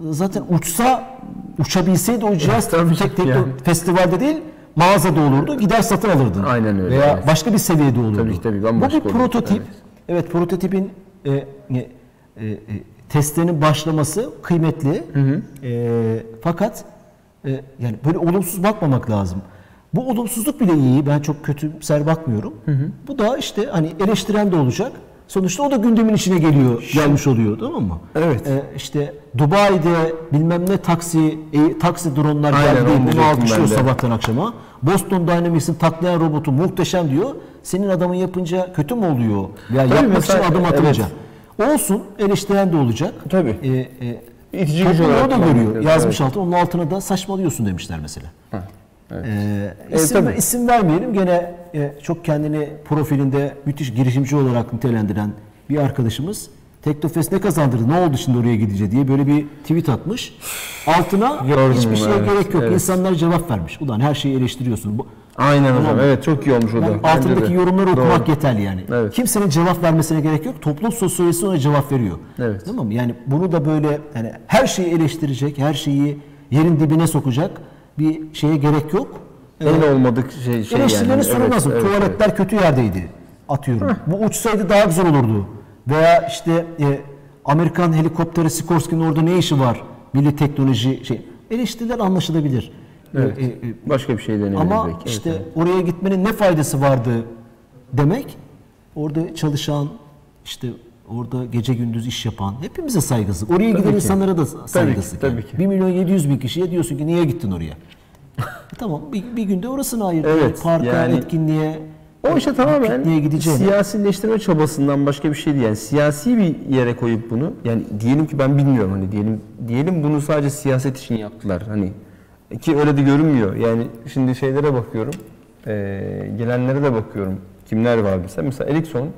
zaten uçsa uçabilseydi o cihaz Tabii tek tek yani. festivalde değil mağazada olurdu. Gider satın alırdın. Aynen öyle, Veya evet. başka bir seviyede olurdu. Tabii ki, tabii, Bu bir prototip. evet. Evet, prototipin e, e, e, testlerinin başlaması kıymetli. E, fakat e, yani böyle olumsuz bakmamak lazım. Bu olumsuzluk bile iyi. Ben çok kötümser bakmıyorum. Bu da işte hani eleştiren de olacak. Sonuçta o da gündemin içine geliyor, gelmiş oluyor tamam mı? Evet. E, işte Dubai'de bilmem ne taksi e, taksi dronlar geldi? Bunu alkışlıyor sabahtan akşama. Boston Dynamics'in taklayan robotu muhteşem diyor. Senin adamın yapınca kötü mü oluyor? Ya yapmak mesela- için adım evet. atınca. Olsun, eleştiren de olacak. Tabii. E, e, İtici gücü o da görüyor. Yazmış evet. altına, onun altına da saçmalıyorsun demişler mesela. Evet. Ee, isim, tabii. isim vermeyelim. Gene e, çok kendini profilinde müthiş girişimci olarak nitelendiren bir arkadaşımız Teknofest ne kazandırdı, ne oldu şimdi oraya gidince diye böyle bir tweet atmış. Altına Gördüm hiçbir şeye evet, gerek yok. evet. İnsanlar cevap vermiş. Ulan her şeyi eleştiriyorsun. Bu, Aynen hocam. Tamam. Evet çok iyi olmuş o da. yani altındaki de. yorumları Doğru. okumak yeterli yani. Evet. Kimsenin cevap vermesine gerek yok. Toplum sosyolojisi ona cevap veriyor. Evet. Tamam mı? Yani bunu da böyle yani her şeyi eleştirecek, her şeyi yerin dibine sokacak bir şeye gerek yok. En olmadık şey, şey Eleştirilerini yani. sorulmaz. Evet, evet, Tuvaletler kötü yerdeydi. Atıyorum. Bu uçsaydı daha güzel olurdu. Veya işte e, Amerikan helikopteri Sikorsky'nin orada ne işi var? Milli teknoloji şey. Eleştiriler anlaşılabilir. Evet. E, e, Başka bir şey deneyebiliriz ama. Evet, işte evet. oraya gitmenin ne faydası vardı demek orada çalışan işte orada gece gündüz iş yapan hepimize saygısızlık. Oraya giden ki. insanlara da saygısızlık. tabii yani. ki. 1 milyon 700 bin kişiye diyorsun ki niye gittin oraya? E tamam bir, bir günde orasını ayır. Evet, Parka, yani- etkinliğe. O işte tamamen pikniğe gideceğine. siyasileştirme çabasından başka bir şey değil. Yani siyasi bir yere koyup bunu yani diyelim ki ben bilmiyorum hani diyelim diyelim bunu sadece siyaset için yaptılar. Hani ki öyle de görünmüyor. Yani şimdi şeylere bakıyorum. eee, gelenlere de bakıyorum. Kimler var mesela? Mesela Ericsson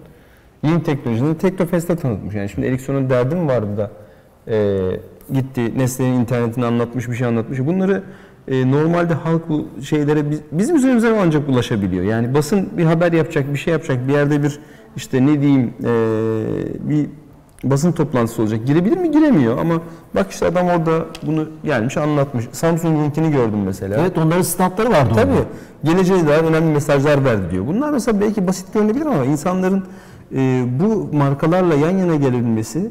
yeni teknolojini Teknofest'te tanıtmış. Yani şimdi Ericsson'un derdi mi vardı da eee, gitti Nestle'nin internetini anlatmış, bir şey anlatmış. Bunları e, normalde halk bu şeylere biz- bizim üzerimizden ancak ulaşabiliyor. Yani basın bir haber yapacak, bir şey yapacak, bir yerde bir işte ne diyeyim e, bir basın toplantısı olacak. Girebilir mi? Giremiyor ama bak işte adam orada bunu gelmiş anlatmış. Samsung'unkini gördüm mesela. Evet onların standları vardı Tabii. orada. Geleceğe dair önemli mesajlar verdi diyor. Bunlar mesela belki basit görünebilir ama insanların e, bu markalarla yan yana gelebilmesi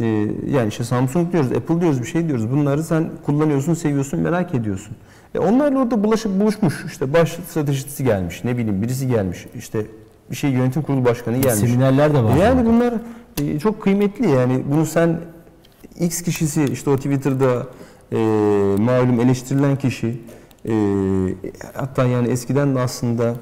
e, yani işte Samsung diyoruz, Apple diyoruz, bir şey diyoruz. Bunları sen kullanıyorsun, seviyorsun, merak ediyorsun. E onlarla orada bulaşıp buluşmuş. İşte baş stratejisi gelmiş, ne bileyim birisi gelmiş. işte bir şey yönetim kurulu başkanı gelmiş. Seminerler de var. Yani bunlar e, çok kıymetli yani bunu sen X kişisi işte o Twitter'da e, malum eleştirilen kişi e, hatta yani eskiden de aslında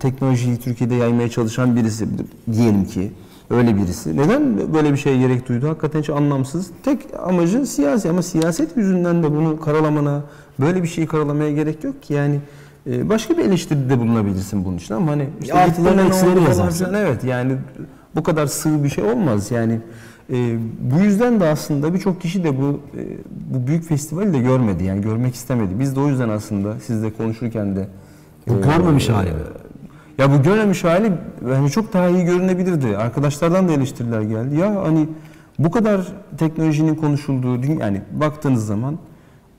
teknolojiyi Türkiye'de yaymaya çalışan birisi diyelim ki öyle birisi. Neden böyle bir şeye gerek duydu? Hakikaten hiç anlamsız. Tek amacı siyasi ama siyaset yüzünden de bunu karalamana, böyle bir şeyi karalamaya gerek yok ki yani e, başka bir eleştiride bulunabilirsin bunun için ama hani işte oldu falan yazarsın. Evet yani bu kadar sığ bir şey olmaz yani. e, bu yüzden de aslında birçok kişi de bu e, bu büyük festivali de görmedi yani görmek istemedi. Biz de o yüzden aslında sizle konuşurken de Bu e, görmemiş hali? Ya bu görmemiş hali bence çok daha iyi görünebilirdi. Arkadaşlardan da eleştiriler geldi. Ya hani bu kadar teknolojinin konuşulduğu yani baktığınız zaman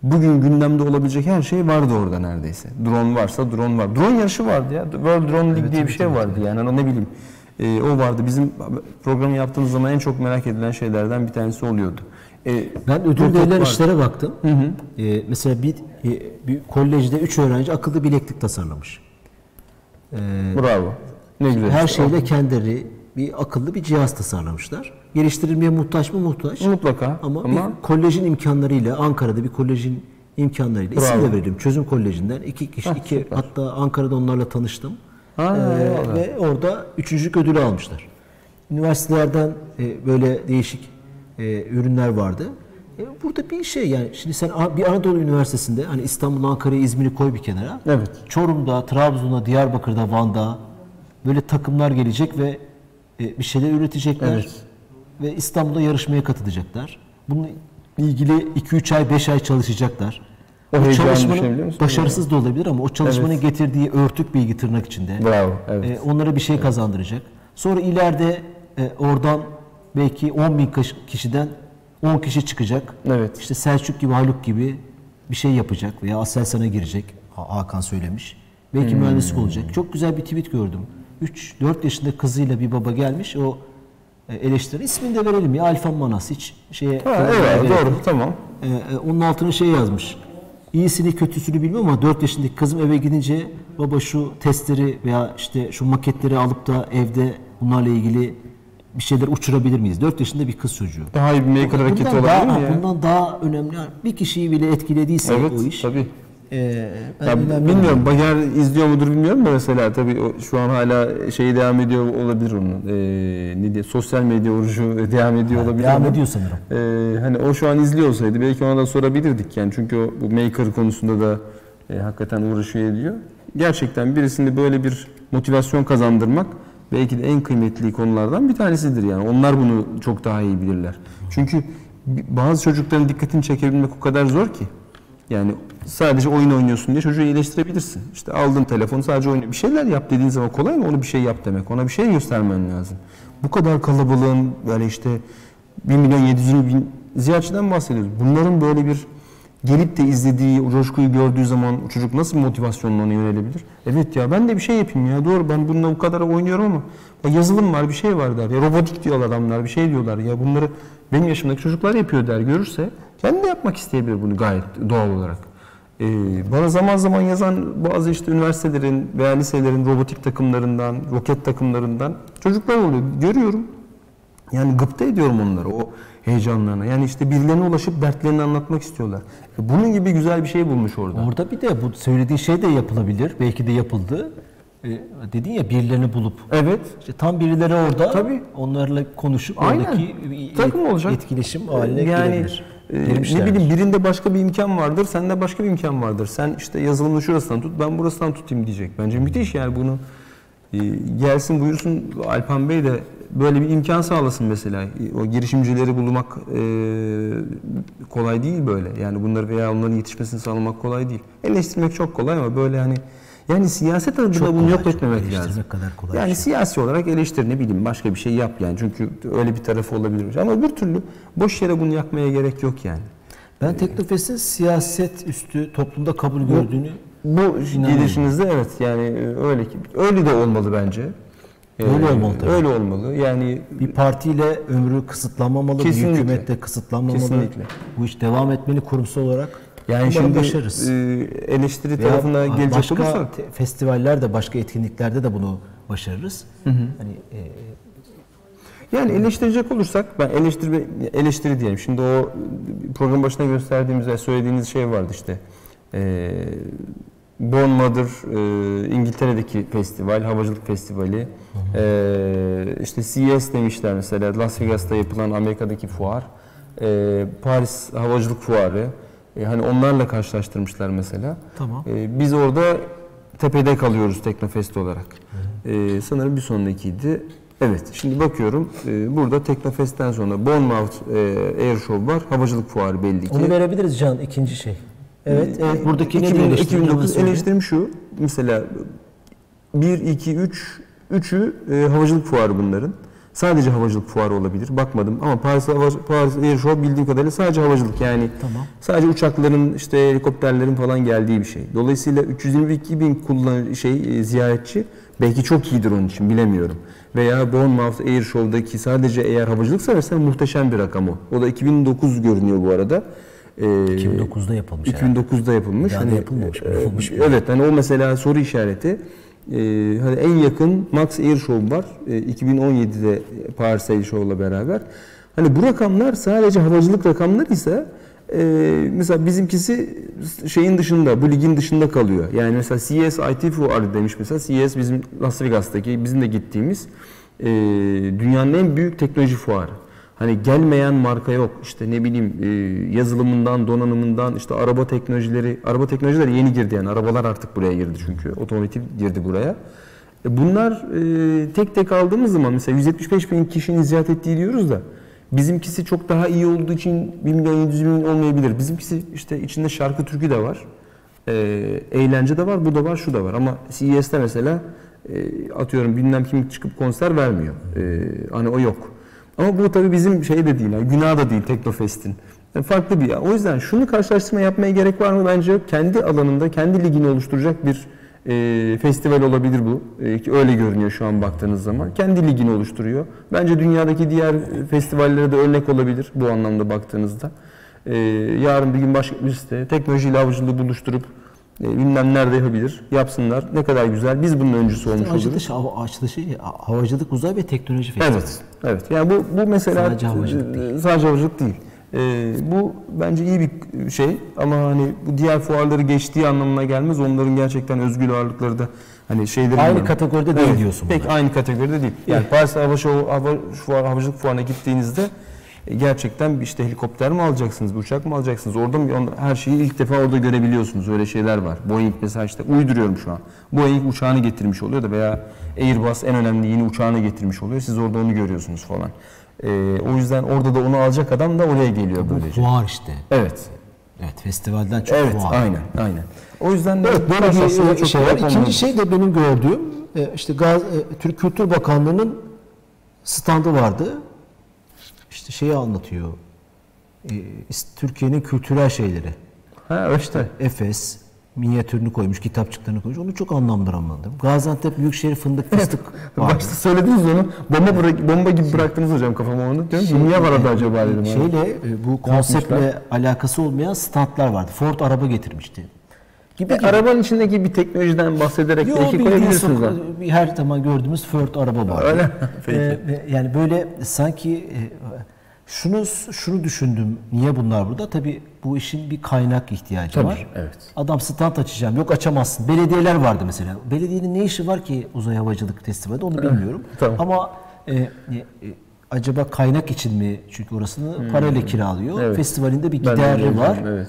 bugün gündemde olabilecek her şey vardı orada neredeyse. Drone varsa drone var. Drone yarışı vardı ya. World Drone League Evet, diye bir şey evet, vardı yani. Hani ne bileyim. e, o vardı. Bizim programı yaptığımız zaman en çok merak edilen şeylerden bir tanesi oluyordu. E, Ben ödül verilen işlere baktım. Ee, mesela bir, e, bir kolejde 3 öğrenci akıllı bileklik tasarlamış. Ee, Bravo. Ne güzel. her işte. şeyle kendileri bir akıllı bir cihaz tasarlamışlar. Geliştirilmeye muhtaç mı muhtaç? Mutlaka. Ama, Ama, bir kolejin imkanlarıyla Ankara'da bir kolejin imkanlarıyla isim Bravo. de verelim. Çözüm Koleji'nden iki kişi Hah, iki süper. hatta Ankara'da onlarla tanıştım. Ha, Ee, ve orada üçüncülük ödülü almışlar. Üniversitelerden e, böyle değişik e, ürünler vardı. E, burada bir şey yani şimdi sen bir Anadolu Üniversitesi'nde hani İstanbul, Ankara, İzmir'i koy bir kenara. Evet. Çorum'da, Trabzon'da, Diyarbakır'da, Van'da böyle takımlar gelecek ve e, bir şeyler üretecekler. Evet. Ve İstanbul'da yarışmaya katılacaklar. Bununla ilgili 2-3 ay, 5 ay çalışacaklar. O o çalışmanın başarısız da olabilir ama o çalışmanın Evet. getirdiği örtük bilgi tırnak içinde Bravo. Evet. e, onlara bir şey kazandıracak. Sonra ileride e, oradan belki 10 bin kişiden 10 kişi çıkacak. Evet. İşte Selçuk gibi, Haluk gibi bir şey yapacak veya Aselsan'a girecek. Ha- Hakan söylemiş. Belki mühendislik olacak. Çok güzel bir tweet gördüm. 3-4 yaşında kızıyla bir baba gelmiş. O e, eleştiri ismini de verelim ya Alfa Manas hiç şeye Ha, evet yok. doğru tamam. Ee, onun altına şey yazmış. İyisini kötüsünü bilmiyorum ama 4 yaşındaki kızım eve gidince baba şu testleri veya işte şu maketleri alıp da evde bunlarla ilgili bir şeyler uçurabilir miyiz? 4 yaşında bir kız çocuğu. Daha iyi bir maker hareketi Bundan olabilir daha, mi ya? bundan daha önemli. Bir kişiyi bile etkilediyse Evet o iş. tabii. e, ben Ya, önemli bilmiyorum Bayer izliyor mudur bilmiyorum da mesela tabii o, şu an hala şey devam ediyor olabilir onun. Ee, ne diye sosyal medya orucu devam ediyor olabilir. Devam ediyor sanırım. e, hani o şu an izliyor olsaydı belki ona da sorabilirdik yani çünkü o bu maker konusunda da e, hakikaten uğraşıyor ediyor. Gerçekten birisinde böyle bir motivasyon kazandırmak belki de en kıymetli konulardan bir tanesidir yani. Onlar bunu çok daha iyi bilirler. Çünkü bazı çocukların dikkatini çekebilmek o kadar zor ki. Yani sadece oyun oynuyorsun diye çocuğu iyileştirebilirsin. İşte aldın telefonu sadece oynuyor. Bir şeyler yap dediğin zaman kolay mı? Onu bir şey yap demek. Ona bir şey göstermen lazım. Bu kadar kalabalığın böyle işte 1 milyon 700 bin ziyaretçiden bahsediyoruz. Bunların böyle bir gelip de izlediği, o coşkuyu gördüğü zaman çocuk nasıl motivasyonla ona yönelebilir? Evet ya ben de bir şey yapayım ya doğru ben bununla bu kadar oynuyorum ama bak yazılım var bir şey var der. Ya robotik diyorlar adamlar bir şey diyorlar ya bunları benim yaşımdaki çocuklar yapıyor der görürse kendi de yapmak isteyebilir bunu gayet doğal olarak. Ee, bana zaman zaman yazan bazı işte üniversitelerin veya liselerin robotik takımlarından, roket takımlarından çocuklar oluyor. Görüyorum. Yani gıpta ediyorum onları o heyecanlarına. Yani işte birilerine ulaşıp dertlerini anlatmak istiyorlar. E, Bunun gibi güzel bir şey bulmuş orada. Orada bir de bu söylediğin şey de yapılabilir. Belki de yapıldı. E, dedin ya birilerini bulup Evet. İşte tam birileri orada Tabii. onlarla konuşup Aynen. oradaki bir Takım olacak. etkileşim haline yani gelebilir. e, ne bileyim birinde başka bir imkan vardır, sende başka bir imkan vardır. Sen işte yazılımını şurasından tut, ben burasından tutayım diyecek. Bence müthiş yani bunu e, gelsin buyursun Alpan Bey de böyle bir imkan sağlasın mesela. O girişimcileri bulmak e, kolay değil böyle. Yani bunları veya onların yetişmesini sağlamak kolay değil. Eleştirmek çok kolay ama böyle hani yani siyaset adına bunu yok etmemek lazım. kadar kolay yani şey. siyasi olarak eleştir ne bileyim başka bir şey yap yani. Çünkü öyle bir tarafı olabilir. Ama öbür türlü boş yere bunu yakmaya gerek yok yani. Ben Teknofest'in siyaset üstü toplumda kabul gördüğünü Bu gidişinizde evet yani öyle ki öyle de olmalı bence. E, Öyle olmalı tabii. Öyle olmalı. Yani bir partiyle ömrü kısıtlanmamalı, Kesinlikle. bir hükümette kısıtlanmamalı. Kesinlikle. Bu iş devam etmeli kurumsal olarak. yani Umarım şimdi başarırız. e, eleştiri Veya tarafına gelecek başka olursak te- festivallerde, başka etkinliklerde de bunu başarırız. Hani e, Yani eleştirecek olursak ben eleştiri eleştiri diyelim. Şimdi o program başına gösterdiğimiz söylediğiniz şey vardı işte. Ee, Born Mother e, İngiltere'deki festival, havacılık festivali. Ee, işte CES demişler mesela Las Vegas'ta yapılan Amerika'daki fuar. Ee, Paris Havacılık Fuarı. Ee, hani onlarla karşılaştırmışlar mesela. Tamam. Ee, biz orada tepede kalıyoruz Teknofest olarak. Ee, sanırım bir sonrakiydi. Evet, şimdi bakıyorum. e, burada Teknofest'ten sonra Bournemouth e, Air Show var. Havacılık fuarı belli ki. onu verebilir Can ikinci şey. Evet, evet buradaki ne 2000 diyor eleştirin? 2009 Hemen eleştirim şu. Mesela 1, 2, 3, üçü e, havacılık fuarı bunların. Sadece havacılık fuarı olabilir. Bakmadım ama Paris, Paris Air Show bildiğim kadarıyla sadece havacılık yani. Tamam. Sadece uçakların işte helikopterlerin falan geldiği bir şey. Dolayısıyla 322 bin kullan şey e, ziyaretçi belki çok iyidir onun için bilemiyorum. Veya Bournemouth Air Show'daki sadece eğer havacılık seversen muhteşem bir rakam o. O da 2009 görünüyor bu arada. Ee, 2009'da yapılmış. herhalde. 2009'da yapılmış. Da Hani, yapılmamış mı? e, Yapılmış mı? Evet hani o mesela soru işareti. Ee, hani en yakın Max Air Show var. Ee, 2017'de Paris Air Show'la beraber. Hani bu rakamlar sadece havacılık rakamları ise e, mesela bizimkisi şeyin dışında, bu ligin dışında kalıyor. Yani mesela CES IT Fuarı demiş mesela. CES bizim Las Vegas'taki, bizim de gittiğimiz e, dünyanın en büyük teknoloji fuarı. Hani gelmeyen marka yok. İşte ne bileyim e, yazılımından, donanımından, işte araba teknolojileri, araba teknolojileri yeni girdi yani. Arabalar artık buraya girdi çünkü. Otomotiv girdi buraya. E, bunlar e, tek tek aldığımız zaman mesela 175 bin kişinin ziyaret ettiği diyoruz da Bizimkisi çok daha iyi olduğu için 1 milyon 700 bin olmayabilir. Bizimkisi işte içinde şarkı türkü de var. Eğlence de var, bu da var, şu da var. Ama CES'te mesela atıyorum bilmem kim çıkıp konser vermiyor. Hani o yok. Ama bu tabii bizim şey de değil, yani günah da değil Teknofest'in. Yani farklı bir. O yüzden şunu karşılaştırma yapmaya gerek var mı? Bence yok. Kendi alanında, kendi ligini oluşturacak bir e, festival olabilir bu. E, öyle görünüyor şu an baktığınız zaman. Kendi ligini oluşturuyor. Bence dünyadaki diğer festivallere de örnek olabilir bu anlamda baktığınızda. E, yarın bir gün başka birisi de teknolojiyle havacılığı buluşturup bilmem nerede yapabilir. Yapsınlar. Ne kadar güzel. Biz bunun öncüsü olmuş oluruz. Açılış, hava, açılışı, havacılık, uzay ve teknoloji festivali. Evet. Evet. Yani bu bu mesela Sadece havacılık e, sadece havacılık değil. E, bu bence iyi bir şey ama hani bu diğer fuarları geçtiği anlamına gelmez. Onların gerçekten özgür ağırlıkları da hani şeyleri Aynı var. kategoride değil Evet, diyorsun. Pek burada. aynı kategoride değil. Yani Paris Hava Show, hava, fuar, havacılık fuarına gittiğinizde e, gerçekten işte helikopter mi alacaksınız, uçak mı alacaksınız? Orada mı, her şeyi ilk defa orada görebiliyorsunuz. Öyle şeyler var. Boeing mesela işte uyduruyorum şu an. Boeing uçağını getirmiş oluyor da veya Airbus en önemli yeni uçağını getirmiş oluyor. Siz orada onu görüyorsunuz falan. E, o yüzden orada da onu alacak adam da oraya geliyor Bu böylece. fuar işte. Evet. Evet, festivalden çok Evet, fuar. aynen, aynen. O yüzden de Evet böyle bir çok şey var. İkinci şey de benim gördüğüm e, işte Gaz, e, Türk Kültür Bakanlığı'nın standı vardı. İşte şeyi anlatıyor. E, Türkiye'nin kültürel şeyleri. Ha işte. Efes minyatürünü koymuş, kitapçıklarını koymuş. Onu çok anlamlandıramadım. Gaziantep Büyükşehir fındık fıstık vardı. Başta söylediniz onu. Bomba bırak, bomba gibi bıraktınız hocam kafama onu. Diyorum ki niye var orada acaba dedim. Şey, Şeyle e, bu konseptle alakası olmayan standlar vardı. Ford araba getirmişti. Gibi gibi. Arabanın içindeki bir teknolojiden bahsederek Yo, belki koyabilirsiniz. bir her zaman gördüğümüz Ford araba var. Öyle? Peki. yani böyle sanki e, şunu şunu düşündüm. Niye bunlar burada? Tabii bu işin bir kaynak ihtiyacı Tabii, var. evet. Adam stand açacağım. Yok açamazsın. Belediyeler vardı mesela. Belediyenin ne işi var ki uzay havacılık festivalde onu bilmiyorum. Tamam. Ama e, e, e, acaba kaynak için mi? Çünkü orasını parayla kiralıyor. Hmm. Evet. Festivalinde bir gideri var. Evet.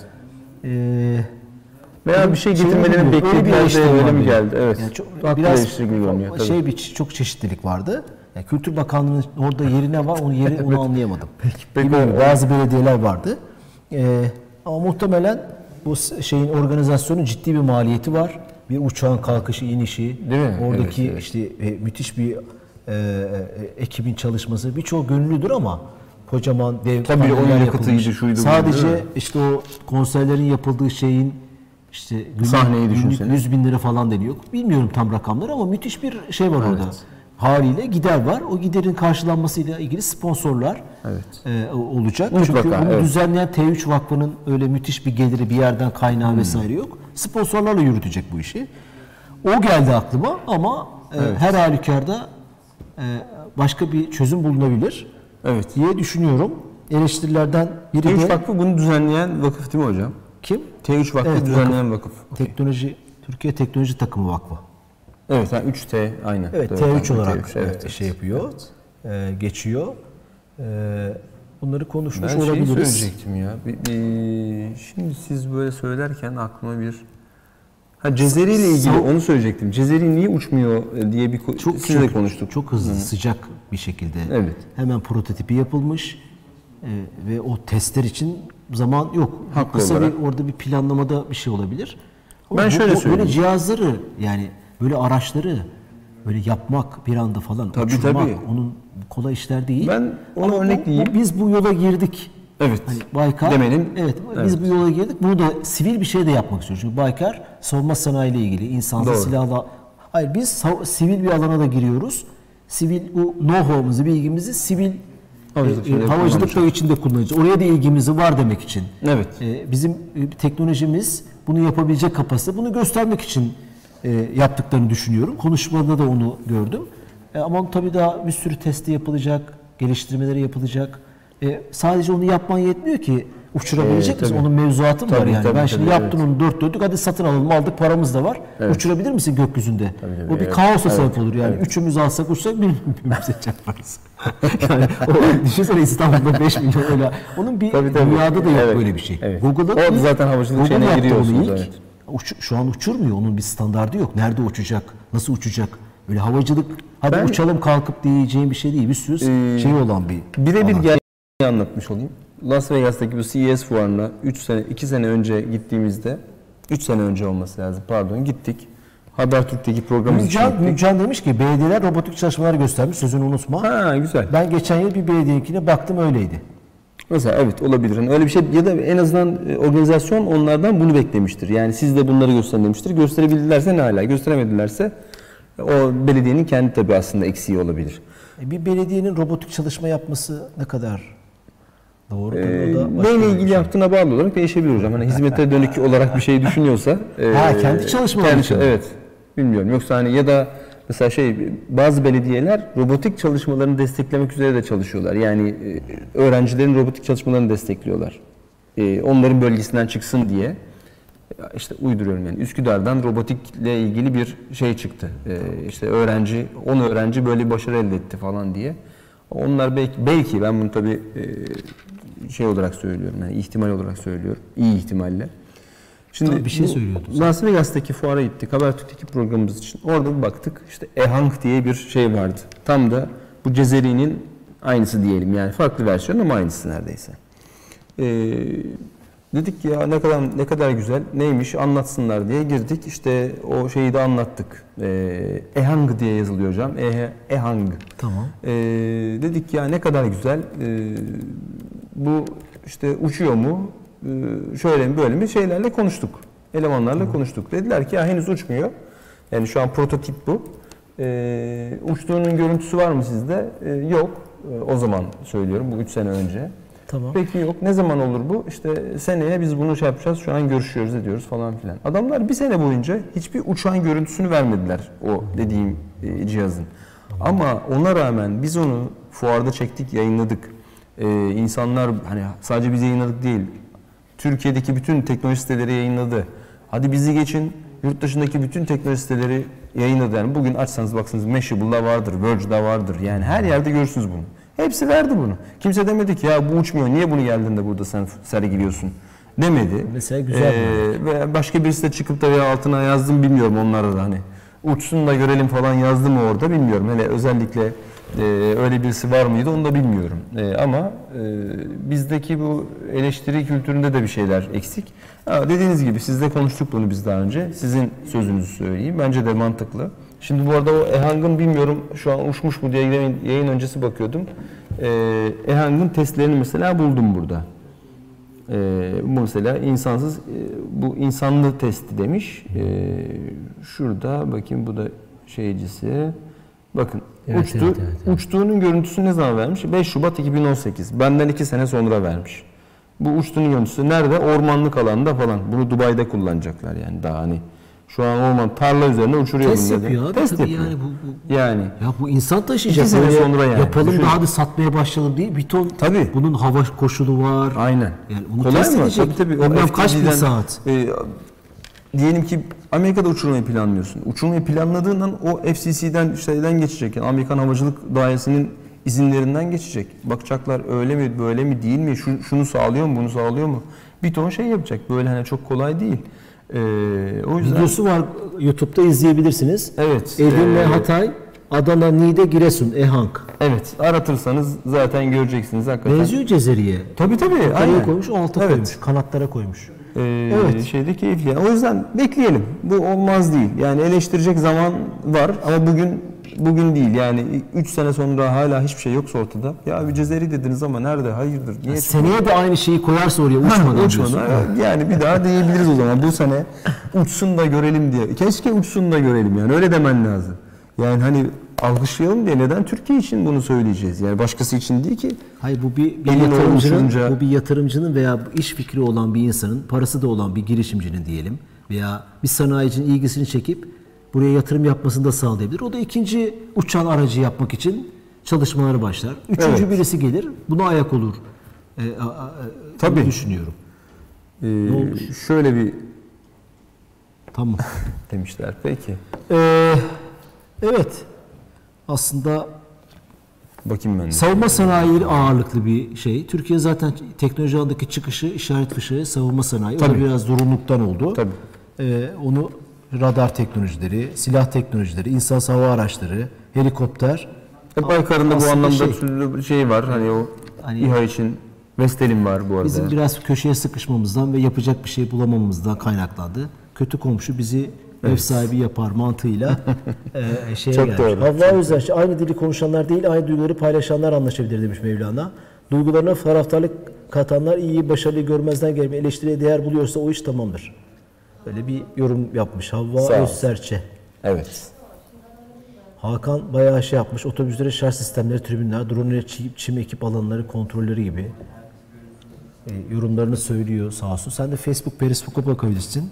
E, Veya bir şey getirmelerini bilmiyorum, beklediler öyle mi geldi? Evet. Yani çok, biraz gibi görünüyor. Tabii. şey bir çok çeşitlilik vardı. Yani Kültür Bakanlığı'nın orada yeri ne var onu yeri onu anlayamadım. peki Bilmiyorum, o- bazı belediyeler vardı. Ee, ama muhtemelen bu şeyin organizasyonun ciddi bir maliyeti var. Bir uçağın kalkışı, inişi, Değil mi? oradaki Evet, evet. işte e, müthiş bir e, e, ekibin çalışması. Birçoğu gönüllüdür ama kocaman dev Tabii, onun yakıtıydı, şuydu, Sadece işte o konserlerin yapıldığı şeyin işte günlük, Sahneyi düşünsene. 100 bin lira falan deniyor. Bilmiyorum tam rakamları ama müthiş bir şey var orada. Haliyle gider var. O giderin karşılanmasıyla ilgili sponsorlar e, olacak. Mutlaka, Çünkü bunu evet. düzenleyen T3 Vakfı'nın öyle müthiş bir geliri bir yerden kaynağı Hmm. vesaire yok. Sponsorlarla yürütecek bu işi. O geldi aklıma ama e, her halükarda e, başka bir çözüm bulunabilir Evet. diye düşünüyorum. Eleştirilerden biri T3 de Vakfı bunu düzenleyen vakıf değil mi hocam? Kim? T3 Vakfı Evet, düzenleyen vakıf. Teknoloji Türkiye Teknoloji Takımı Vakfı. Evet, yani 3T aynı. Evet Doğru, T3 tamam, olarak T3, evet, e, şey yapıyor. e, geçiyor. E, bunları konuşmuş Ben olabiliriz. söyleyecektim ya. Bir, bir- şimdi siz böyle söylerken aklıma bir Ha Cezeri ile ilgili onu söyleyecektim. Cezeri niye uçmuyor diye bir Çok sizle çok, konuştuk. Çok hızlı, sıcak bir şekilde. Evet. Hemen prototipi yapılmış e, ve o testler için zaman yok. Haklı Kısa olarak. bir orada bir planlamada bir şey olabilir. Ama Ben bu- şöyle bu- Böyle söyleyeyim. cihazları yani böyle araçları böyle yapmak bir anda falan Tabii, uçurmak tabii. onun kolay işler değil. Ben onu Ama örnekleyeyim. bu- biz bu yola girdik. Evet. Hani Baykar Demenin- evet, biz bu yola girdik. Bunu da sivil bir şey de yapmak istiyoruz. Çünkü Baykar savunma sanayi ile ilgili insansız silahla Hayır biz sivil bir alana da giriyoruz. Sivil bu know-how'umuzu, bilgimizi sivil Havacılık e, e, havacılık da kullanacağız. içinde kullanacağız. Oraya da ilgimizi var demek için. Evet. E, bizim e, teknolojimiz bunu yapabilecek kapasite. Bunu göstermek için e, yaptıklarını düşünüyorum. Konuşmada da onu gördüm. E, ama tabii daha bir sürü testi yapılacak, geliştirmeleri yapılacak. E, sadece onu yapman yetmiyor ki uçurabilecek E, misin? tabii. Onun mevzuatı var Tabii, yani. tabii, ben şimdi tabii, yaptım onu dört dörtlük hadi satın alalım aldık paramız da var. Uçurabilir misin gökyüzünde? tabii, Bu bir evet. kaosa Evet, sebep olur yani. Üçümüz alsak uçsak birbirimize çarparız. yani o, düşünsene İstanbul'da 5 milyon öyle. Onun bir Tabii, tabii. dünyada da yok Evet, böyle bir şey. evet. Google'ın Orada ilk- zaten havacılık şeyine giriyorsunuz, ilk. evet. Uç- şu an uçurmuyor. Onun bir standardı yok. Nerede uçacak? Nasıl uçacak? Böyle havacılık hadi Ben- uçalım kalkıp diyeceğim bir şey değil. Bir sürü Ee, şey olan bir Birebir gel anlatmış olayım. Las Vegas'taki bu CES fuarına 3 sene 2 sene önce gittiğimizde 3 sene önce olması lazım pardon gittik. Habertürk'teki programımız için gittik. Mücan demiş ki belediyeler robotik çalışmalar göstermiş sözünü unutma. Ha güzel. Ben geçen yıl bir belediyeninkine baktım öyleydi. Mesela evet olabilir. Yani öyle bir şey ya da en azından e, organizasyon onlardan bunu beklemiştir. Yani siz de bunları gösterin demiştir. Gösterebildilerse ne hala, gösteremedilerse o belediyenin kendi tabii aslında eksiği olabilir. E, Bir belediyenin robotik çalışma yapması ne kadar doğru? Ee, neyle ilgili şey. yaptığına bağlı olarak değişebilir hocam. Hani hizmete dönük olarak bir şey düşünüyorsa. Ha, kendi çalışmaları kendi- için? Evet. Bilmiyorum. Yoksa hani ya da mesela şey bazı belediyeler robotik çalışmalarını desteklemek üzere de çalışıyorlar. Yani e, öğrencilerin robotik çalışmalarını destekliyorlar. E, onların bölgesinden çıksın diye. Ya işte uyduruyorum yani. Üsküdar'dan robotikle ilgili bir şey çıktı. E, işte öğrenci, 10 öğrenci böyle bir başarı elde etti falan diye. Onlar belki, belki ben bunu tabii e, şey olarak söylüyorum. Yani ihtimal olarak söylüyorum. İyi ihtimalle. Şimdi Tabii bir şey söylüyordun Las Vegas'taki fuara gittik. Habertürk'teki programımız için. Orada bir baktık. İşte Ehang diye bir şey vardı. Tam da bu Cezeri'nin aynısı diyelim. Yani farklı versiyon ama aynısı neredeyse. Ee, dedik ki ya ne kadar ne kadar güzel neymiş anlatsınlar diye girdik. İşte o şeyi de anlattık. Ee, Ehang diye yazılıyor hocam. E Ehang. Tamam. Ee, dedik ya ne kadar güzel. Ee, bu işte uçuyor mu? Ee, şöyle mi böyle mi şeylerle konuştuk. Elemanlarla konuştuk. Dediler ki ya henüz uçmuyor. Yani şu an prototip bu. Ee, uçtuğunun görüntüsü var mı sizde? Ee, yok. Ee, o zaman söylüyorum bu 3 sene önce. Tamam. Peki yok. Ne zaman olur bu? İşte seneye biz bunu şey yapacağız. Şu an görüşüyoruz ediyoruz falan filan. Adamlar bir sene boyunca hiçbir uçağın görüntüsünü vermediler o dediğim e, cihazın. Ama ona rağmen biz onu fuarda çektik, yayınladık. Ee, insanlar hani sadece biz yayınladık değil. Türkiye'deki bütün teknoloji siteleri yayınladı. Hadi bizi geçin. Yurt dışındaki bütün teknoloji siteleri yayınladı. Yani bugün açsanız baksanız Mashable'da vardır, Verge'da vardır. Yani her yerde görürsünüz bunu. Hepsi verdi bunu. Kimse demedi ki ya bu uçmuyor. Niye bunu geldin de burada sen sergiliyorsun? Demedi. Mesela güzel Ee, ve başka birisi de çıkıp da ya altına yazdım bilmiyorum onlara da hani. Uçsun da görelim falan yazdı mı orada bilmiyorum. Hele özellikle e, öyle birisi var mıydı onu da bilmiyorum. E, ama e, bizdeki bu eleştiri kültüründe de bir şeyler eksik. Ha, dediğiniz gibi sizle konuştuk bunu biz daha önce. Sizin sözünüzü söyleyeyim. Bence de mantıklı. Şimdi bu arada o Ehang'ın bilmiyorum şu an uçmuş mu diye yayın, öncesi bakıyordum. E, Ehang'ın testlerini mesela buldum burada. Ee, bu mesela insansız, e, bu insanlı testi demiş. Ee, şurada bakayım bu da şeycisi. Bakın Evet, uçtu, evet, evet, evet. uçtuğunun görüntüsü ne zaman vermiş? 5 Şubat 2018. Benden 2 sene sonra vermiş. Bu uçtuğunun görüntüsü nerede? Ormanlık alanda falan. Bunu Dubai'de kullanacaklar yani daha hani. Şu an orman tarla üzerine uçuruyor Test bunları. yapıyor abi. Test Tabii yapıyor. yani bu, bu Yani Ya bu insan taşıyacak. İki sene sonra yani. Yapalım Düşün. daha da satmaya başlayalım değil. Bir ton Tabii. bunun hava koşulu var. Aynen. Yani onu Kolay test mı? edecek. Tabii tabii. O Bilmem kaç bin saat. e, diyelim ki Amerika'da uçurmayı planlıyorsun. Uçurmayı planladığından o FCC'den şeyden geçecek. Yani Amerikan Havacılık Dairesi'nin izinlerinden geçecek. Bakacaklar öyle mi böyle mi değil mi? Şu, şunu sağlıyor mu bunu sağlıyor mu? Bir ton şey yapacak. Böyle hani çok kolay değil. E, o yüzden Videosu var YouTube'da izleyebilirsiniz. evet. Edirne, e, Hatay, Adana, Niğde, Giresun, Ehang. Evet. Aratırsanız zaten göreceksiniz hakikaten. Benziyor Cezeri'ye. Tabii tabii. Aynen. koymuş, alta Evet. koymuş. Kanatlara koymuş. Ee, Evet. şeyde keyifli. O yüzden bekleyelim. Bu olmaz değil. Yani eleştirecek zaman var ama bugün bugün değil. Yani 3 sene sonra hala hiçbir şey yoksa ortada. Ya bir Cezeri dediniz ama nerede? Hayırdır? Niye? Seneye de aynı şeyi koyarsa oraya uçmadan diyorsun. Yani bir daha diyebiliriz o zaman. Bu sene uçsun da görelim diye. Keşke uçsun da görelim yani. Öyle demen lazım. Yani hani alkışlayalım diye neden Türkiye için bunu söyleyeceğiz? Yani başkası için değil ki. Hayır bu bir, bir Elin yatırımcının, oluşunca- bu bir yatırımcının veya iş fikri olan bir insanın, parası da olan bir girişimcinin diyelim veya bir sanayicinin ilgisini çekip buraya yatırım yapmasını da sağlayabilir. O da ikinci uçan aracı yapmak için çalışmaları başlar. Üçüncü Evet. birisi gelir, buna ayak olur. E, a- a- a- Tabii. düşünüyorum. Ee, olmuş? şöyle bir Tamam. demişler. Peki. Ee, evet. Aslında Bakayım ben de. Savunma sanayi ağırlıklı bir şey. Türkiye zaten teknoloji alandaki çıkışı, işaret fişeği savunma sanayi. O da Tabii. biraz zorunluluktan oldu. Tabii. Ee, onu radar teknolojileri, silah teknolojileri, insan hava araçları, helikopter. E, Baykar'ın da bu anlamda şey- şey var. Hani o hani İHA için Vestel'in var bu arada. bizim biraz köşeye sıkışmamızdan ve yapacak bir şey bulamamamızdan kaynaklandı. Kötü komşu bizi ev sahibi yapar mantığıyla e, şeye Çok gelmiş. doğru. Havva Özerç, aynı dili konuşanlar değil, aynı duyguları paylaşanlar anlaşabilir demiş Mevlana. Duygularına taraftarlık katanlar iyi, başarıyı görmezden gelmeyi eleştiriye değer buluyorsa o iş tamamdır. Böyle bir yorum yapmış Havva. Özserçe. Evet. Hakan bayağı şey yapmış. Otobüslere şarj sistemleri, tribünler, drone ile çim, çim ekip alanları, kontrolleri gibi e, yorumlarını söylüyor sağ olsun. Sen de Facebook, Periscope'a bakabilirsin.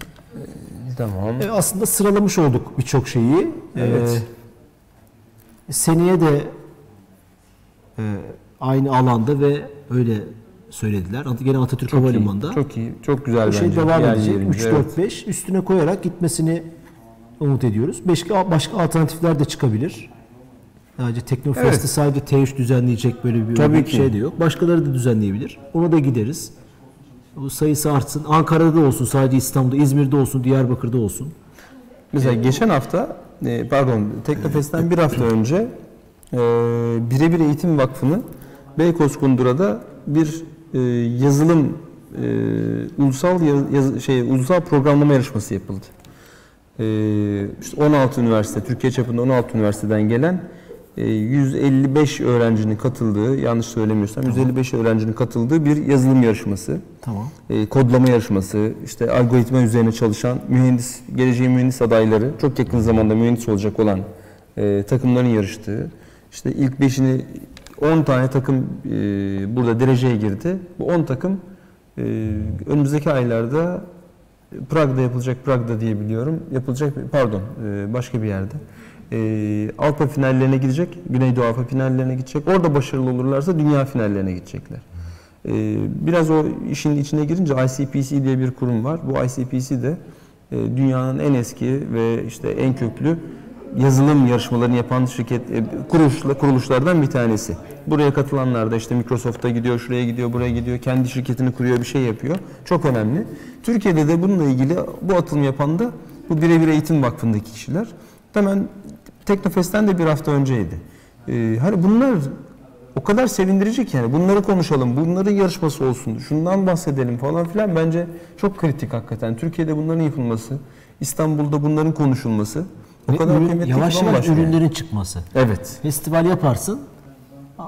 Tamam. E, aslında sıralamış olduk birçok şeyi. Evet. E, seneye de e, aynı alanda ve öyle söylediler. Gene Atatürk Çok iyi, Havalimanı'nda. Çok iyi. Çok güzel Bu bence. şey devam Yani edecek. yerimiz, 3 evet. 4 5 üstüne koyarak gitmesini umut ediyoruz. Başka başka alternatifler de çıkabilir. Sadece Teknofest'i Evet. sadece T3 düzenleyecek böyle bir, Tabii bir ki. şey de yok. Başkaları da düzenleyebilir. Ona da gideriz. Bu sayısı artsın. Ankara'da olsun, sadece İstanbul'da, İzmir'de olsun, Diyarbakır'da olsun. Mesela geçen hafta, e, pardon Teknofest'ten bir hafta önce e, Birebir Eğitim Vakfı'nın Beykoz Kundura'da bir e, yazılım e, ulusal yaz- şey ulusal programlama yarışması yapıldı. E, işte 16 üniversite, Türkiye çapında 16 üniversiteden gelen e, 155 öğrencinin katıldığı, yanlış söylemiyorsam 155 öğrencinin katıldığı bir yazılım yarışması Tamam. e, kodlama yarışması, işte algoritma üzerine çalışan mühendis, geleceğin mühendis adayları, çok yakın zamanda mühendis olacak olan e, takımların yarıştığı, işte ilk beşini 10 tane takım e, burada dereceye girdi. Bu 10 takım e, önümüzdeki aylarda Prag'da yapılacak, Prag'da diye biliyorum. Yapılacak, pardon, e, başka bir yerde. E, Avrupa finallerine gidecek, Güneydoğu Avrupa finallerine gidecek. Orada başarılı olurlarsa dünya finallerine gidecekler. Ee, Biraz o işin içine girince ICPC diye bir kurum var. Bu ICPC de e, dünyanın en eski ve işte en köklü yazılım yarışmalarını yapan şirket e, kuruluşla kuruluşlardan bir tanesi. Buraya katılanlar da işte Microsoft'a gidiyor, şuraya gidiyor, buraya gidiyor, kendi şirketini kuruyor, bir şey yapıyor. Çok önemli. Türkiye'de de bununla ilgili bu atılım yapan da bu Birebir Eğitim Vakfı'ndaki kişiler. Hemen Teknofest'ten de bir hafta önceydi. Ee, hani bunlar o kadar sevindirici ki yani bunları konuşalım, bunların yarışması olsun, şundan bahsedelim falan filan bence çok kritik hakikaten. Türkiye'de bunların yapılması, İstanbul'da bunların konuşulması o kadar ürün- yavaş yavaş yani. ürünlerin çıkması. Evet. Festival yaparsın.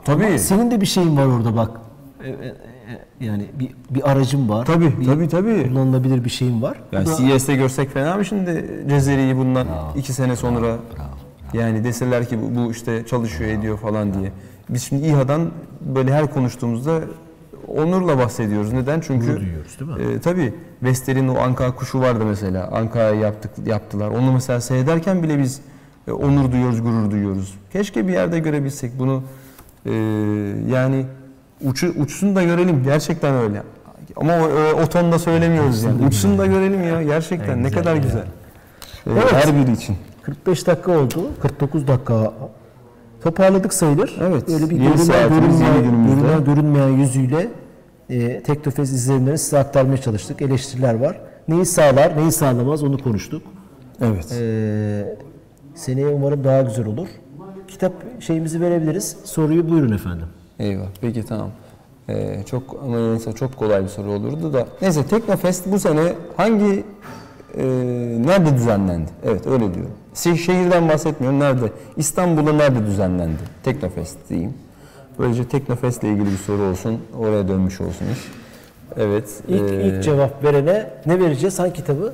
Tabii. Ama senin de bir şeyin var orada bak. E, e, e, Yani bir, bir aracın var. Tabii, bir tabii, tabii. Kullanılabilir bir şeyin var. Yani CES'te görsek fena mı şimdi Cezeri'yi bundan iki sene sonra yani deseler ki bu, bu işte çalışıyor ediyor falan diye. Biz şimdi İHA'dan böyle her konuştuğumuzda onurla bahsediyoruz. Neden? Çünkü Gurur duyuyoruz, değil mi? E, tabii Vestel'in o Anka kuşu vardı mesela. Anka'ya yaptık yaptılar. Onu mesela seyrederken bile biz e, onur duyuyoruz, gurur duyuyoruz. Keşke bir yerde görebilsek bunu. E, yani uçu, uçsun da görelim. Gerçekten öyle. Ama o, o, o tonda söylemiyoruz yani. Uçsun da görelim ya. Gerçekten En ne güzel kadar ya. güzel. E, Evet. Her biri için. 45 dakika oldu. 49 dakika toparladık sayılır. Evet, Böyle bir görünmeyen, günümüzde. görünen, görünmeyen yüzüyle e, Teknofest izlenimlerini size aktarmaya çalıştık. Eleştiriler var. Neyi sağlar, neyi sağlamaz onu konuştuk. Evet. E, seneye umarım daha güzel olur. Kitap şeyimizi verebiliriz. Soruyu buyurun efendim. Eyvah. Peki tamam. Ee, çok ama neyse çok kolay bir soru olurdu da. Neyse Teknofest bu sene hangi e, nerede düzenlendi? Evet öyle diyorum. Şehirden bahsetmiyorum. Nerede? İstanbul'da nerede düzenlendi? Teknofest diyeyim. Böylece Teknofest ile ilgili bir soru olsun. Oraya dönmüş olsun iş. Evet. İlk, ee, ilk cevap verene ne vereceğiz? Hangi kitabı?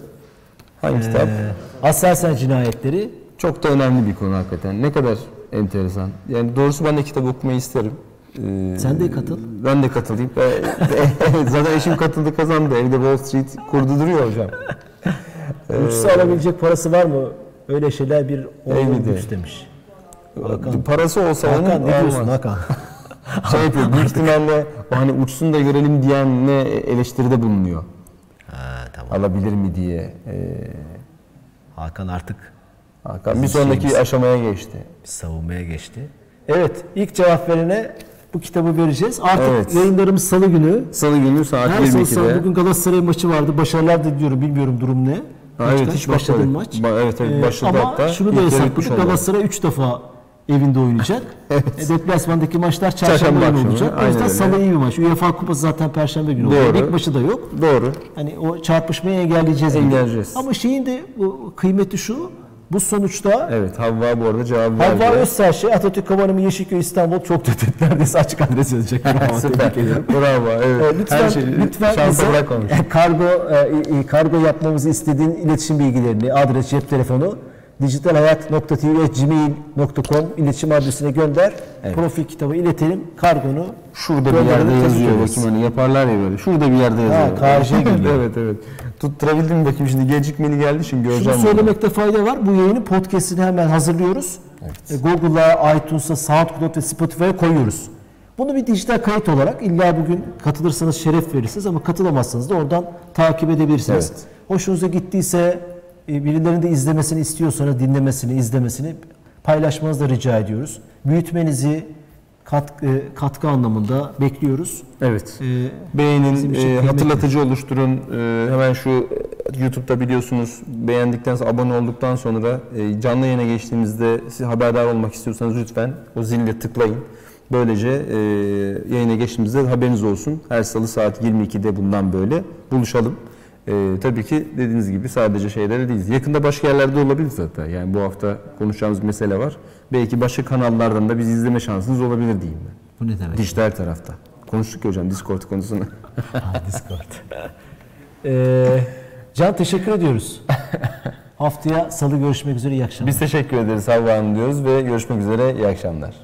hangi kitap? Ee, Aselsan Cinayetleri. Çok da önemli bir konu hakikaten. Ne kadar enteresan. Yani doğrusu ben de kitap okumayı isterim. Ee, Sen de katıl. Ben de katılayım. Zaten eşim katıldı kazandı. Evde Wall Street kurdu duruyor hocam. Uçsa alabilecek parası var mı? Öyle şeyler bir de. güç demiş. Hakan. Parası olsa onun Hakan ne diyorsun. Hakan? Şey yapıyor. Büyük ihtimalle o hani uçsun da görelim diyen ne eleştiride bulunuyor. ha, tamam. Alabilir mi diye. Ee, Hakan artık Hakan bir sonraki aşamaya geçti. savunmaya geçti. Evet, ilk cevap verene bu kitabı vereceğiz. Artık Evet. yayınlarımız salı günü. Salı günü saat Her salı 22'de. salı bugün Galatasaray maçı vardı. Başarılar diliyorum. Bilmiyorum durum ne. Kaç evet, hiç başladı maç. Ba- evet, evet, Ee, başladı ama hatta. şunu da hesapladık. Galatasaray 3 defa evinde oynayacak. E, deplasmandaki maçlar çarşamba, Çarşamba günü olacak. O yüzden salı iyi bir maç. UEFA Kupası zaten perşembe günü olacak. Lig maçı da yok. Doğru. Hani o çarpışmayı engelleyeceğiz. Engelleyeceğiz. Ama şeyin de bu kıymeti şu. Bu sonuçta Evet Havva bu arada cevap verdi. Havva Özserşe, Atatürk Havalimanı Yeşilköy İstanbul çok tehdit neredeyse açık adres yazacak. Tebrik ederim. Bravo. Evet. E, Lütfen, Her şeyi lütfen şansa bize bırakmamış. kargo e, e, kargo yapmamızı istediğin iletişim bilgilerini, adres, cep telefonu dijitalhayat.tv.gmail.com iletişim adresine gönder. Profil kitabı iletelim. Kargonu Şurada bir yerde yazıyor ederiz. bakayım hani yaparlar ya böyle. Şurada bir yerde yazıyor. KJ geliyor. evet evet. Tutturabildim mi bakayım şimdi gecikmeli geldi şimdi Şunu göreceğim. bunu. söylemekte fayda var. Bu yayının podcast'ini hemen hazırlıyoruz. E, Google'a, iTunes'a, SoundCloud ve Spotify'a koyuyoruz. Bunu bir dijital kayıt olarak illa bugün katılırsanız şeref verirsiniz ama katılamazsanız da oradan takip edebilirsiniz. Evet. Hoşunuza gittiyse e, birilerinin de izlemesini istiyorsanız dinlemesini, izlemesini paylaşmanızı da rica ediyoruz. Büyütmenizi kat, e, katkı anlamında bekliyoruz. Evet. E, Beğenin, e, hatırlatıcı oluşturun. E, hemen şu e, YouTube'da biliyorsunuz beğendikten sonra, abone olduktan sonra e, canlı yayına geçtiğimizde siz haberdar olmak istiyorsanız lütfen o zille tıklayın. Böylece e, yayına geçtiğimizde haberiniz olsun. Her salı saat 22'de bundan böyle buluşalım. E, tabii ki dediğiniz gibi sadece şeylere değiliz. Yakında başka yerlerde olabilir zaten. Yani bu hafta konuşacağımız mesele var. Belki başka kanallardan da bizi izleme şansınız olabilir diyeyim ben. bu ne demek? Dijital tarafta. Konuştuk ya hocam Discord konusunu. Discord. Ee, Can teşekkür ediyoruz. Haftaya salı görüşmek üzere iyi akşamlar. Biz teşekkür ederiz Havva Hanım diyoruz ve görüşmek üzere iyi akşamlar.